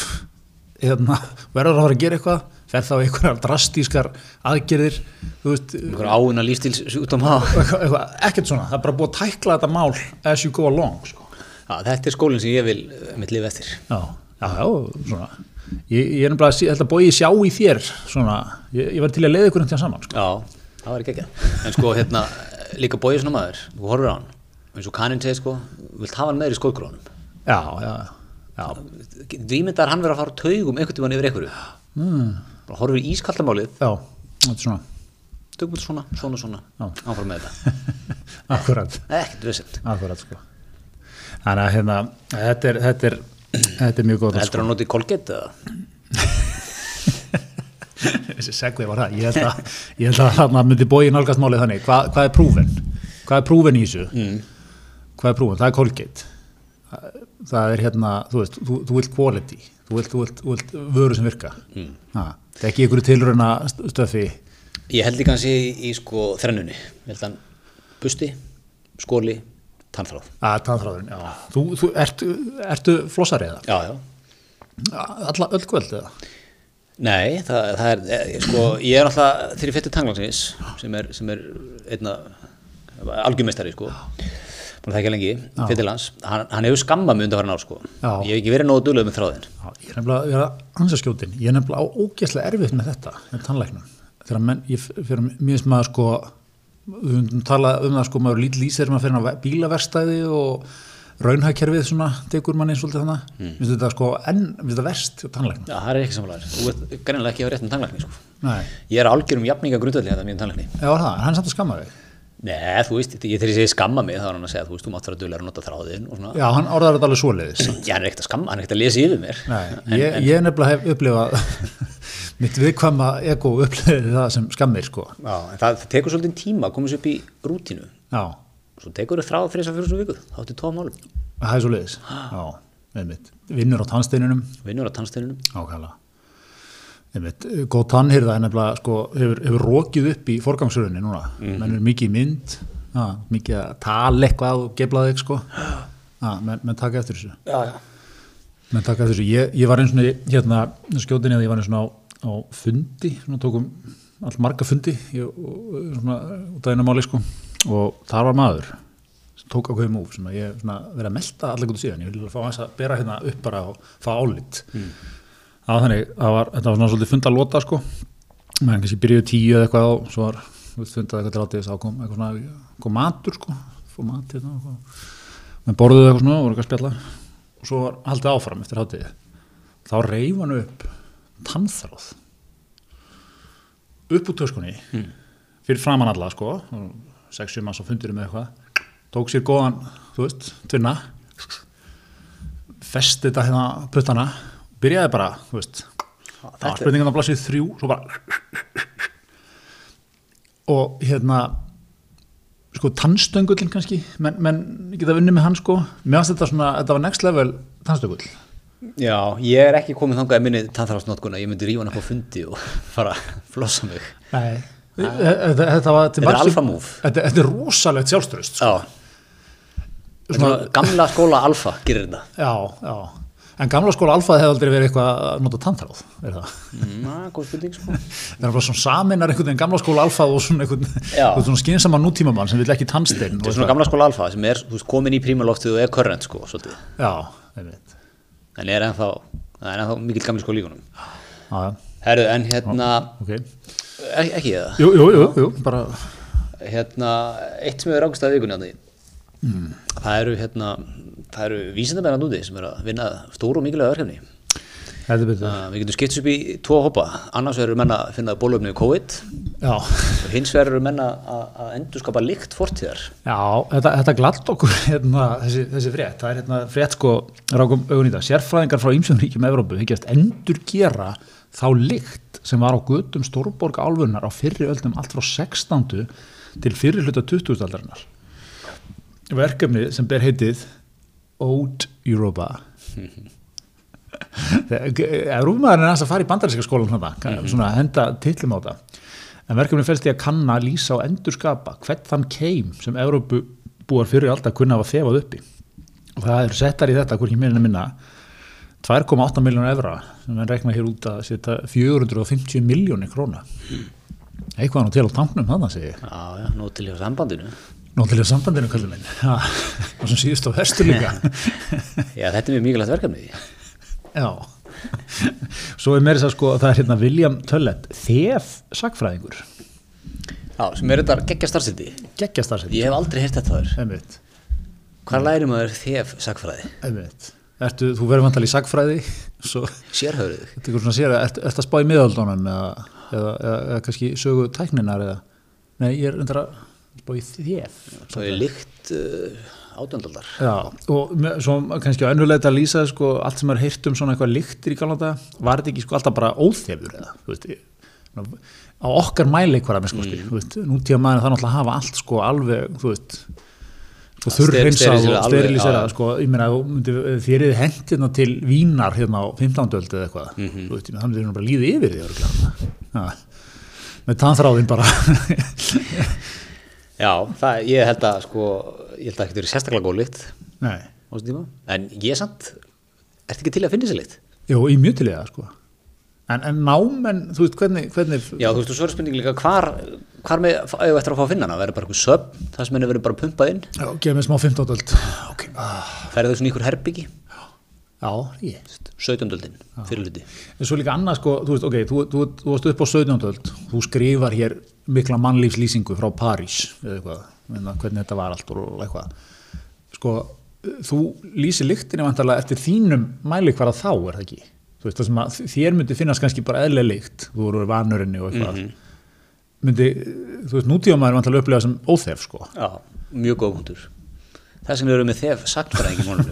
hérna, verður að fara að gera eitthvað fer þá einhverjar drastískar aðgerðir þú veist, Einhver áuna lífstíls sjúkdóm hafa. eitthvað, eitthvað, ekkert svona það er bara búið að tækla þetta mál as you go along sko. Já, þetta er skólinn sem ég vil eh, mitt lifa eftir. já, já, já, svona ég, ég er nefnilega að þetta bóið sjá í þér svona, ég, ég var til að leiða einhvern saman sko. Já, það var ekki ekki. En sko, hérna, líka bóið svona maður, þú horfir á hann, eins og kaninn segir sko, vilt hafa hann með þér í skóðgrónum. já, já, já Dýmyndar hann verið að fara taugum einhvern tímann yfir einhverju. mm, Bara horfir í ískaltamálið, já, þetta er svona. Tökum þetta svona, svona, svona, áfram með þetta. [LAUGHS] akkurat, Ekkert vissend. akkurat sko. þannig að hérna þetta er, þetta er, þetta er mjög góð Heldur hann notið Colgate eða? [LAUGHS] þessi segvei var það, ég held að ég held að þarna myndi bóið nálgast málið þannig. Hvað, hvað er prúfen, hvað er prúfen í þessu? Mm. hvað er prúfen, það er það, það er hérna þú veist, þú, þú vilt quality. Þú vilt, þú vilt, þú vilt vöru sem virka. Mm. það er ekki ykkur tilröna stöfi Ég held líka hans í, sko þrennunni. Ég held hann busti, skóli, tannfráð. að tannþráðurinn, já þú, þú ertu, ertu flossari eða? Já, já. Alla, öll kvöld eða? Nei, það, það er, eh, sko, ég er alltaf þeirri fyrti tanglansins sem er, sem er einna algjörmeistari, sko. Búin að það ekki lengi, fyrirlands. Hann, hann hefur skammað mig undan farin ár, sko. Já. Ég hef ekki verið nógu duglega með þráðin. Já, ég er nefnilega, ég er að ansa skjótin, ég er nefnilega á ógeðslega erfitt með þetta, með tannlæknum. Þegar menn, ég fyrir mér sem maður sko, við höfum talað um það sko, maður lítið lýsir maður fyrir að bílaverstæði og raunhækkerfið svona tekur manni svolítið þannig mm. finnst þetta sko enn, finnst þetta verst hjá tannlæknum Já, það er ekki samfélagur. Þú ert greinilega ekki á réttum tannlækni, sko. Nei, Ég er algjörum jafninga grundvöldi þetta mjög tannlækni. já var það, hann samt að skamma þig Nei, þú veist, ég þegar ég segi skamma mig, þá er hann að segja, þú veist, þú mátt vera duglega að nota þráðin og svona. Já, hann orðar þetta alveg svoleiðis [CLEARS THROAT] Já, hann er ekkert að skamma, hann er ekkert að lesa yfir mér. Nei, ég, ég nefnilega hef upplifað [LAUGHS] mitt viðkvæma ego upplifið það sem skammir sko Já, en það, það tekur svolítið tíma að koma sér upp í rútínu. Já, Svo tekur þau þráð þrjus að fyrir svo viku, þá áttu tóa málum. það er svoleiðis [GASPS] Já, einmitt, vinnur á tannsteininum Vinnur á tannsteinunum. ákvæmlega einmitt, góð tannhyrða er nefnilega sko, hefur, hefur rókið upp í forgangsröðinni núna, menn er mikið mynd já, mikið að tala eitthvað og geflaði eitthvað sko. Já, menn, menn taka eftir þessu. Já, já. menn taka eftir þessu, ég, ég var eins og hérna, skjótinni að ég var eins og á, á fundi, svona tókum all marga fundi ég, og, svona út af einu máli sko. Og þar var maður sem tók ákveðið múf sem að ég svona verið að melta allir góðu síðan, ég vil fá hans að bera hérna upp bara og fá álit. Mm. Var þannig, það var, þetta var svona svolítið funda lota sko, menn kannski byrjuðu tíu eða eitthvað og svo var fundað eitthvað til áttið þess að kom eitthvað svona, kom matur sko, fór mat hérna og eitthvað. menn borðuðu eitthvað svona voru eitthvað að spjalla. Og svo var haldið áfram eftir hátíð þá reif hann upp tannþráð. Upp úr töskunni. Fyrir framann alla sko. 6-7 manns á fundurum með eitthvað. Tók sér góðan, þú veist, tvinna. Festi þetta hérna á puttana byrjaði bara, þú veist það var spurningan á blassið þrjú svo bara og hérna sko tannstöngulinn kannski menn, menn geta unni með hann sko mér finnst þetta svona, þetta var next level tannstöngul Já, ég er ekki komið þangað að minni tannþráðsnotkuna, ég myndi rífa hann upp á fundi og [LAUGHS] fara að flossa mig. Nei Þetta, var, Þetta er alpha move. þetta, er rosalegt sjálfströst sko. Já. Svona, gamla skóla alfa gerir þetta. já, já en gamla skóla alfað hefði aldrei verið eitthvað að nota tannþráð er það Mm, góð spurning, sko. [LAUGHS] það er bara svona saminar einhvern veginn gamla skóla alfað og svona einhvern, Já. svona skynsama nútímamann sem vil ekki tannstein Þetta er svona gamla skóla alfa sem er veist, komin í prímaloftið og er körrent, sko, svolítið. já, einmitt En er ennþá, það er ennþá mikill gamli skóla líkunum. já, já, Herru, en hérna, ok ekki, ekki það, jú, jú, jú, jú, bara hérna, eitt sem er rákast að vikunni að því, Mm. það eru, hérna, það eru vísindamennan úti sem eru að vinna stóru og mikilvæga betur Uh, við getum skipt upp í tvo hópa, annars vegar eru menn að finna bólöfni COVID já, og hins vegar eru menn að, endur skapa líkt fortíðar. já, þetta, þetta glatt okkur hérna, þessi, þessi frétt, það er hérna frétt sko, rákum augun í það, sérfræðingar frá ýmsum ríkjum Evrópu hyggjast endur gera þá lykt sem var á gödum Stórborga álfunar á fyrri öldum allt frá 16. til fyrri hluta 20. aldarinnar verkefni sem ber heitið Ode Europa Evrópumæðurinn er aðeins að fara í bandaríska skólan hana, svona að henda tillum á það en verkefni fælst í að kanna, lýsa og endurskapa hvert þann keim sem Evrópubúar fyrir alltaf kunna hafa þefað uppi og það eru settar í þetta, en að minna 2,8 miljónu evra. Sem við rekna hér út að setja 450 miljóni króna. Eitthvað nú til á tanknum þannig segi ég. Já, já, nú til hjá sambandinu. Að sambandinu kallum minn. Og sem síðust á vestu líka. [LAUGHS] Já, þetta er mjög mikilvægt verkefni. Já. Svo er meira þess að sko það er hérna William Töllet þef sagfræðingur Já, sem er þetta geggja starfsiti. geggjast það Ég hef aldrei heyrt þetta þar. einmitt, Hvað læri maður þef sagfræði? einmitt. Ertu, þú verður vantal í sagfræði þetta er eitthvað svona sér ertu, ertu að spá í miðaldónum eða, eða, eða, eða kannski sögu tækninar eða, nei ég er undir að spá í þef Svo er líkt uh, átjöndaldar. Já, og með, svo kannski á ennulegt að lýsa sko, allt sem er heyrt um svona eitthvað lyktir í galanda, var þetta ekki sko alltaf bara óþefur eða, þú veist, á okkar mæli hvað með sko, mm. nútíða maður það náttúrulega hafa allt sko alveg, þú veist Ster- þurrhreinsað sterilisera og sterilisera, sko, ég meina þér eða hent hérna til vínar hérna á 15. öld eða eitthvað, Mhm. þú veist, ég meina, þannig er bara líði yfir því með tannþráðin bara [LAUGHS] Já, það, ég held að sko, ég held að ekki verið sérstaklega góð tíma. En ég er samt, ertu ekki til að finna sér lykt? jú, í mjög til það sko. En, en námenn, þú veist, hvernig, hvernig Já, þú veist, er spurning líka hvar, hvar með, við eftir að fá að finna hana, verður bara eitthvað söp, það sem henni verður bara pumpað inn, Já, gefið mér smá 15. öld. Ok, ah, ferðu þau svona í ykkur herbyggi, já, ég 17. öldin, fyrir hluti. En svo líka annað sko, þú veist, ok, þú, þú, þú varst upp á 17. öld Þú skrifar hér mikla mannlífslýsingu frá París eða eitthvað, meina, hvernig þetta var allt og eitthvað Sko, þú lýsir lyktinni vantarlega eftir þínum mæli hvar að þá er það ekki þú veist það sem að þér myndi finnast kannski bara eðlega lykt, þú voru vanurinni og eitthvað myndi, þú veist nútíðumæður vantarlega upplega sem óþef sko Já, mjög góð punktur Þess vegna erum við þef sagtfræðingi múlum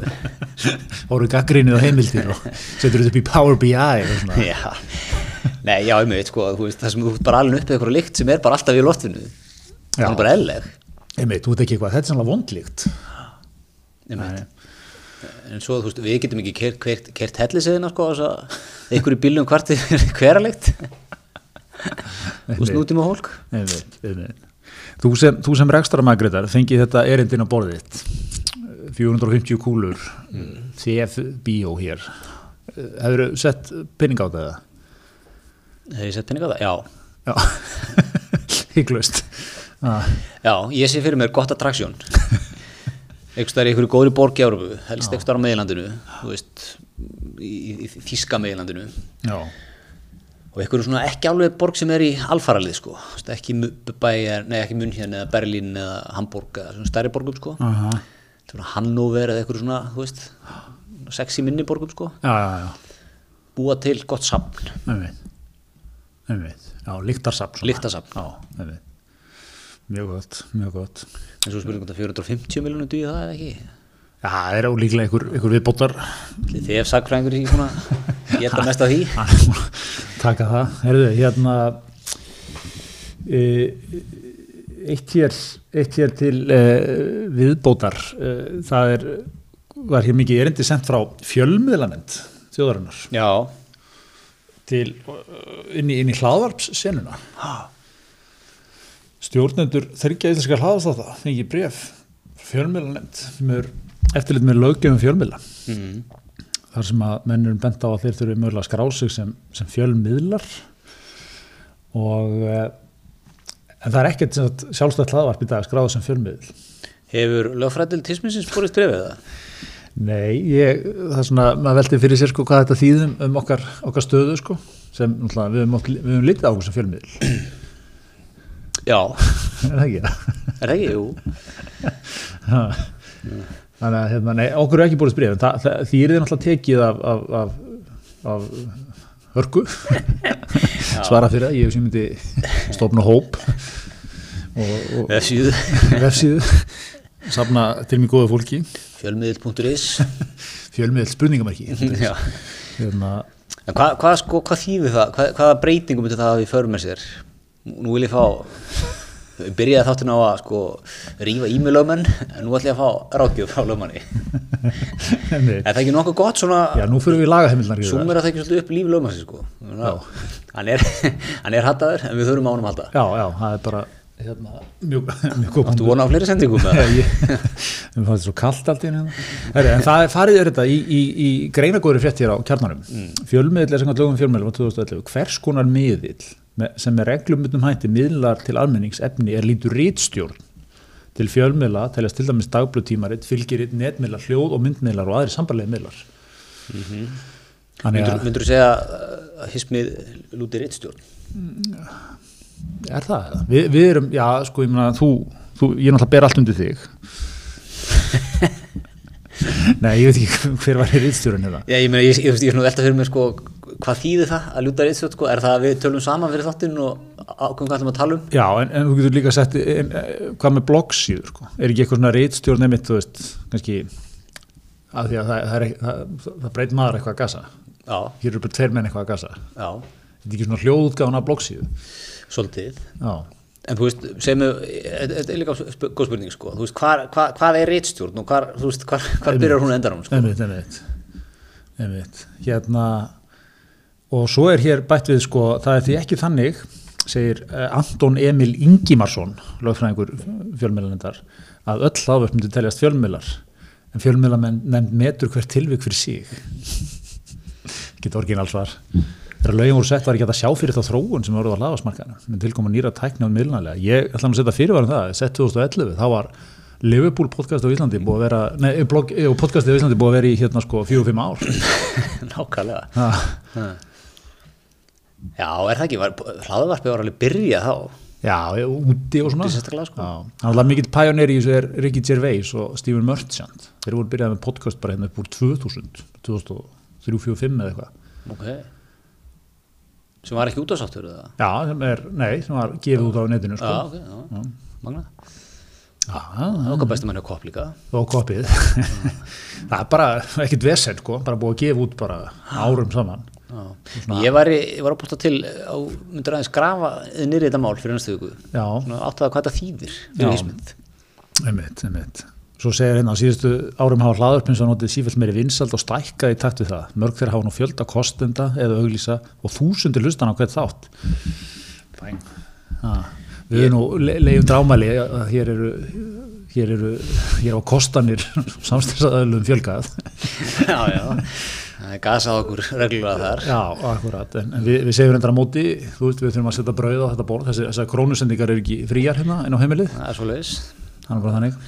voru [LAUGHS] gaggrinnið á heimildir og setur þetta upp í Power BI og svona. [LAUGHS] Já, nei, já, um veit, sko, þú veist, það sem þú bara alveg uppið eitthvað lykt sem er bara alltaf í loftinu. Það Já. er bara eðleg Einmitt, þú veit ekki hvað, þetta er sannlega vondlíkt Einmitt. en svo, þú veist, við getum ekki kert, kert, hellisegina, sko, þess að einhverju bílum kvarti [LAUGHS] hveralikt og snúti með hólk Einmitt, einmitt. Þú sem, þú sem rekstaramagriðar fengið þetta erindin á borðið þitt 450 kúlur CF Bio hér. Hefur sett pinning á þetta? Hefur ég sett penning á það? Já, Já, [LAUGHS] hygglust ah, já, ég sé fyrir mér gott attraksjón staðar í einhverju góðri borg í Árufu helst staðar á meðlandinu í, í, þíska meðlandinu Já, og einhverju svona ekki alveg borg sem er í alfaralið sko, ekki ekki München eða Berlín eða Hamburg eða svona stærri borgum sko. Aha, svona Hannover eða einhverju svona, þú veist sexy minni borgum sko. Já, já, já, búa til gott safn, einmitt. Einmitt, já, líktarsafn svona. Lyktarsafn. Já, einmitt. Mjög gott, mjög gott. En svo spurning hvort að 450 miljonum duði það eða ekki? Já, það er líklega einhver, einhver viðbótar. Þið ef sagfræðingur í svona ég ætla mest af því? [LAUGHS] Búinn að það. Herðu, hérna e, eitt hér eitt hér til e, viðbótar. E, það er var hér mikið erindi sendt frá fjölmiðlanend þjóðarinnar. Já, til e, inn í, inn í hlaðvarpssenuna. Stjórnendur þryggja íslenska hlaðvarstáta fengi bref fjölmiðlanend sem er eftirlit með löggjöfum fjölmiðla. Mm. þar sem að menn erum bent á að þeir þurfi mögulega að skrá sig sem, sem fjölmiðlar. Og eh, en það er ekkert sjálfstætt hlaðvarp í dag að skráða sem fjölmiðl hefur lögfræðil tísminsins borist brefið það Nei, ég, það er svona, maður veldi fyrir sér sko hvað þetta þýðum um okkar, okkar stöðu sko, sem náttúrulega við höfum, við höfum litið á okkur sem fjölmiðl, [CLEARS THROAT] já, [LAUGHS] er það ekki? er það ekki, jú. Þannig að hérna, nei, okkur er ekki búið það, það, því er þið náttúrulega tekið af, af, af, af hörku, svara fyrir það, ég hef sem myndi stofna hóp og, vefsíðu. Vefsíðu, safna til mjög góða fólki, fjölmiðil.is fjölmiðl spurningamarki, [LAUGHS] já. Hérna, En hvað, hvað, sko, hvað þýðir það? Hvað, hvaða breytingum myndi það hafa í för með sér? Nú vil ég fá, við byrjaði þáttin á að sko rífa í mig lögmenn, en nú ætlum ég að fá rákjöf frá lögmanni. Er það ekki nokkuð gott svona, já, nú fyrir við lagaheimilnar í það. sumir að það ekki svolítið upp líf lögmannsins sko? Hann er, [LAUGHS] er hattaður, en við þurfum á honum að halda. Já, já, það er bara, hérna, mjög, mjög góð Þú vona á fleiri sendingum með það? það fannst svo kallt allt í Heri, en það er farið er þetta í, í, í greinagóri frétt hér á kjarnanum mm. fjölmiðl er sem lögum fjölmiðl á 2011 hvers konar miðill sem er reglumundum hætti miðlar til almenningsefni er lítur rítstjórn til fjölmiðla, teljast til dæmis dagblutímarit fylgiritt, netmiðlar, hljóð og myndmiðlar og aðri sambarlega miðlar þannig Myndur, að myndur þú segja að hismið lúti rittstjórn? er það eða? Vi, við erum, já sko ég meina þú, þú ég náttúrulega ber allt undir þig [LAUGHS] Nei, ég veit ekki [LAUGHS] hver var í rítstjórun hérna. Já, ég er svona velta fyrir mig sko, hvað þýðir það að lúta rittstjórn sko? Er það að við tölum saman fyrir þáttinn og ákveðum hvað ætlum að tala um? Já, en, en þú getur líka sett en, eh, hvað með bloggsíður, sko er ekki eitthvað svona rítstjórn einmitt, þú veist kannski að því að það, það, það, það breyt maður eitthvað að gasa Já, hér eru bara tveir menn eitthvað að gasa þetta já, er ekki svona hljóðgáðan af bloggsíðu svolítið. Já, En þú veist, segjum við, þetta er líka góð spurning sko, þú veist, hvað, hvað, hvað er rittstjórn og hvað, þú veist, hvað, hvað byrjar hún endar hún sko? einmitt, einmitt. Einmitt, hérna og svo er hér bætt við sko það er því ekki þannig segir eh, Anton Emil Ingimarsson lögfræðingur fjölmiðlanendar að öll hlaðvörp myndi teljast fjölmiðlar en fjölmiðlamenn nefnd metur hver tilvik fyrir sig. Ekki orginal svar þegar lögum voru sett var ekki að sjá fyrir þá þróun sem voruð á hlaðvarsmarkaðinu með tilkoma nýra tækni á miðlunarlega. Ég ætla að setja fyrirvarum það, sett 2011 þá var Liverpool podcast á Íslandi búið að vera, nei, blog, eh, podcastið á Íslandi búið að vera í hérna sko 4-5 ár. [LAUGHS] Nákvæmlega. Já, er það ekki, var, hlaðvarpið var alveg byrjað þá. Já, úti og svona. Úti sérstaklega, sko. Hann var mikill pæjonir í þessu er Ricky Gervais og Stephen Merchant. Þeir voru byrjað með podcast bara hérna upp úr 2000 2003-2005 eða eitthvað. Ok sem var ekki útásáttur eða? Já, sem er, nei, sem var gefið út á netinu sko. já, ok, já, magna. Já, það var okkar bestum henni að kopp líka. Og kopið [LAUGHS] það er bara ekkit vesen sko, bara búið að gefa út bara árum saman. Já. ég var, ég var að bústa til á, myndur aðeins grafa nýri þetta mál fyrir næstu viku. Já, svona áttaða hvað þetta þýðir Já. fyrir vísmynd einmitt, einmitt Svo segir hérna á síðustu árum hafa hlaðarpins að notið sífælt meiri vinsald og stækkað í takt við það. Mörg þeirra hafa nú fjölda kostenda eða auglýsa og þúsundir hlustan á hvert þátt. Fæn. Ha. Við erum nú le leiðum drámæli að hér eru hér eru, hér á kostanir [LAUGHS] samstæðsaðalum fjölgað. já, já, það er gasað okkur reglulega þar Já, akkurat. En, en við, við segjum reyndar á móti, þú veist, við þurfum að setja brauð á þetta borð. Þessar krónusendingar eru ekki fríjar hérna inn á heimilið. það er svo leiðis Þannig bara þannig.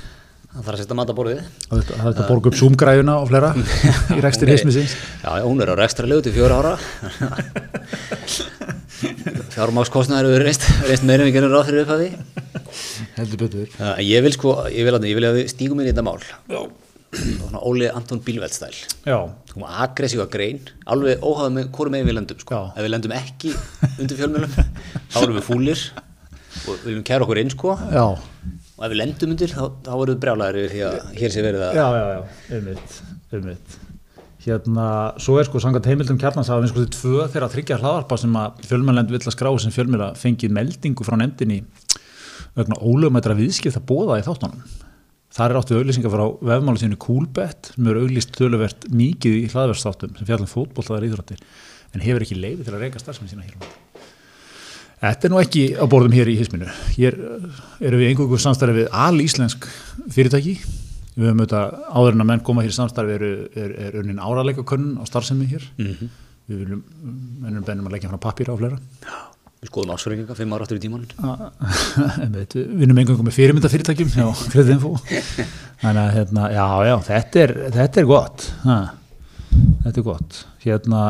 Það þarf að setja mataborðið Það þetta að borga upp zoom-græjuna og fleira [LAUGHS] í rekstir hismisins. já, hún er á rekstra lögu til fjóra ára [LAUGHS] fjármákskostnaður eru reist, reist meira en við gerum ráð fyrir upp að því Heldur betur. Uh, ég vil sko, ég vil að, ég vil að við stígum inn í þetta mál Já. Svona Óli Anton Bílveldstæl Já, Hún var aggressíva grein, alveg óháða með hvort megin við lendum sko. Já. Ef við lendum ekki undir fjölmjölum [LAUGHS] þá erum við fúlir og viljum kæra okkur inn sko já, og ef við lendum undir þá, þá erum við brjálæðir yfir því að hér sé verið að já, já, já, einmitt, einmitt. Hérna, svo er sko samkvæmt heimildum kjarnans að við sko til tvö þeirra þryggja hlaðarpa sem að fjölmjölend vill að skrá sem fjölmjöla fengið meldingu frá nefndinni vegna ólögumættra viðskipta bóða í þáttunum. Þar er áttu auglýsingar frá vefmáli sínu Coolbet sem eru auglýst töluvert mikið í hlaðverðstáttum sem fjallum fótbollaðar íþróttir en hefur ekki leiði til að reyka starfsmenn sína hér. Þetta er nú ekki á borðum hér í hisminu. Hér eh, erum við einhverjum samstarfi við alíslensk fyrirtæki. Við höfum auðvitað áður en að menn koma hér í samstarfi er, er, er unnin áraleika könnun á starfsemi hér. Mhm. Við viljum, mennum bennum að leggja frá pappíra og fleira. Við skoðum ásverðinga, fimm ára áttur í tíman [LAUGHS] Einmitt, við vinnum einhverjum með fyrirmynda fyrirtækjum já, [LAUGHS] info. Þannig að hérna, já, já, þetta er, þetta er gott. Ha. Þetta er gott. Hérna,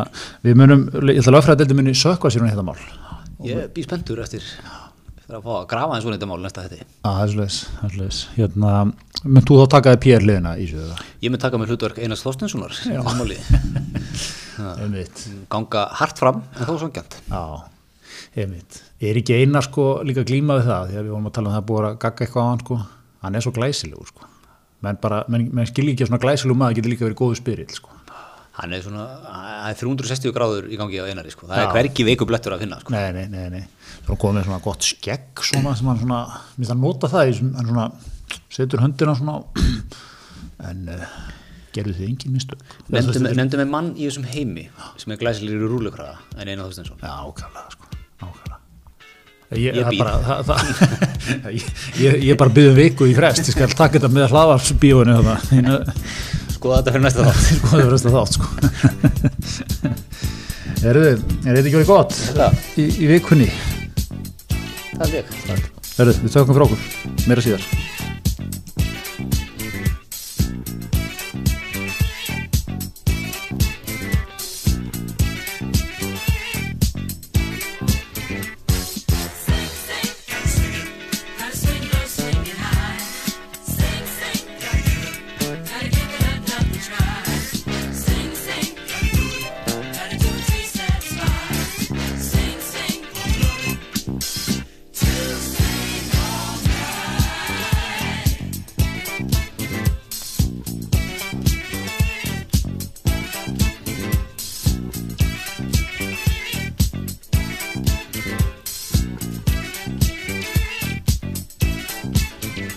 við munum, ég ætla að lögfræða Ég býð spenntur eftir, að fá að grafa eins og þetta mál næsta þetta það er svolítið, það er svolítið. Hérna, mynd þú þá takaði PR liðina í eða? Ég mun taka með hlutverk Einars. [LAUGHS] Einmitt. ganga hart fram en þó sangjant. Er ekki eina sko líka glíma við það, þegar við vorum að tala um það að búið að gagga eitthvað á hann sko, hann er svo glæsilegur sko. Menn menn, menn skilji ekki að svona glæsilegur maður getur líka verið góðu spyrill sko. Hann er svona, það er 360 gráður í gangi á einari sko, það Já. er hvergi veiku blettur að finna sko. Nei, nei, nei, nei. Svo komið svona gott skegg svona sem hann svona, minnst hann nota það í sem hann svona setur höndina svona [CLEARS THROAT] en uh, gerðu þið engin mistök. nefndum nefndu með mann í þessum heimi sem er glæsilegur í rúlukraða en Einar Þorstensson Já, ákvæmlega, sko, ákvæmlega. [LAUGHS] Ég, Ég bara, það, það, ég, ég, bara byggðum viku í frest, ég skal taka þetta með hlaðvarsbíóinu þarna, skoða þetta fyrir næsta þátt sko það verðast að þátt, sko. Er þetta ekki orðið gott Þetta, í, í vikunni? það er þið, við tökum frá okkur, meira síðar.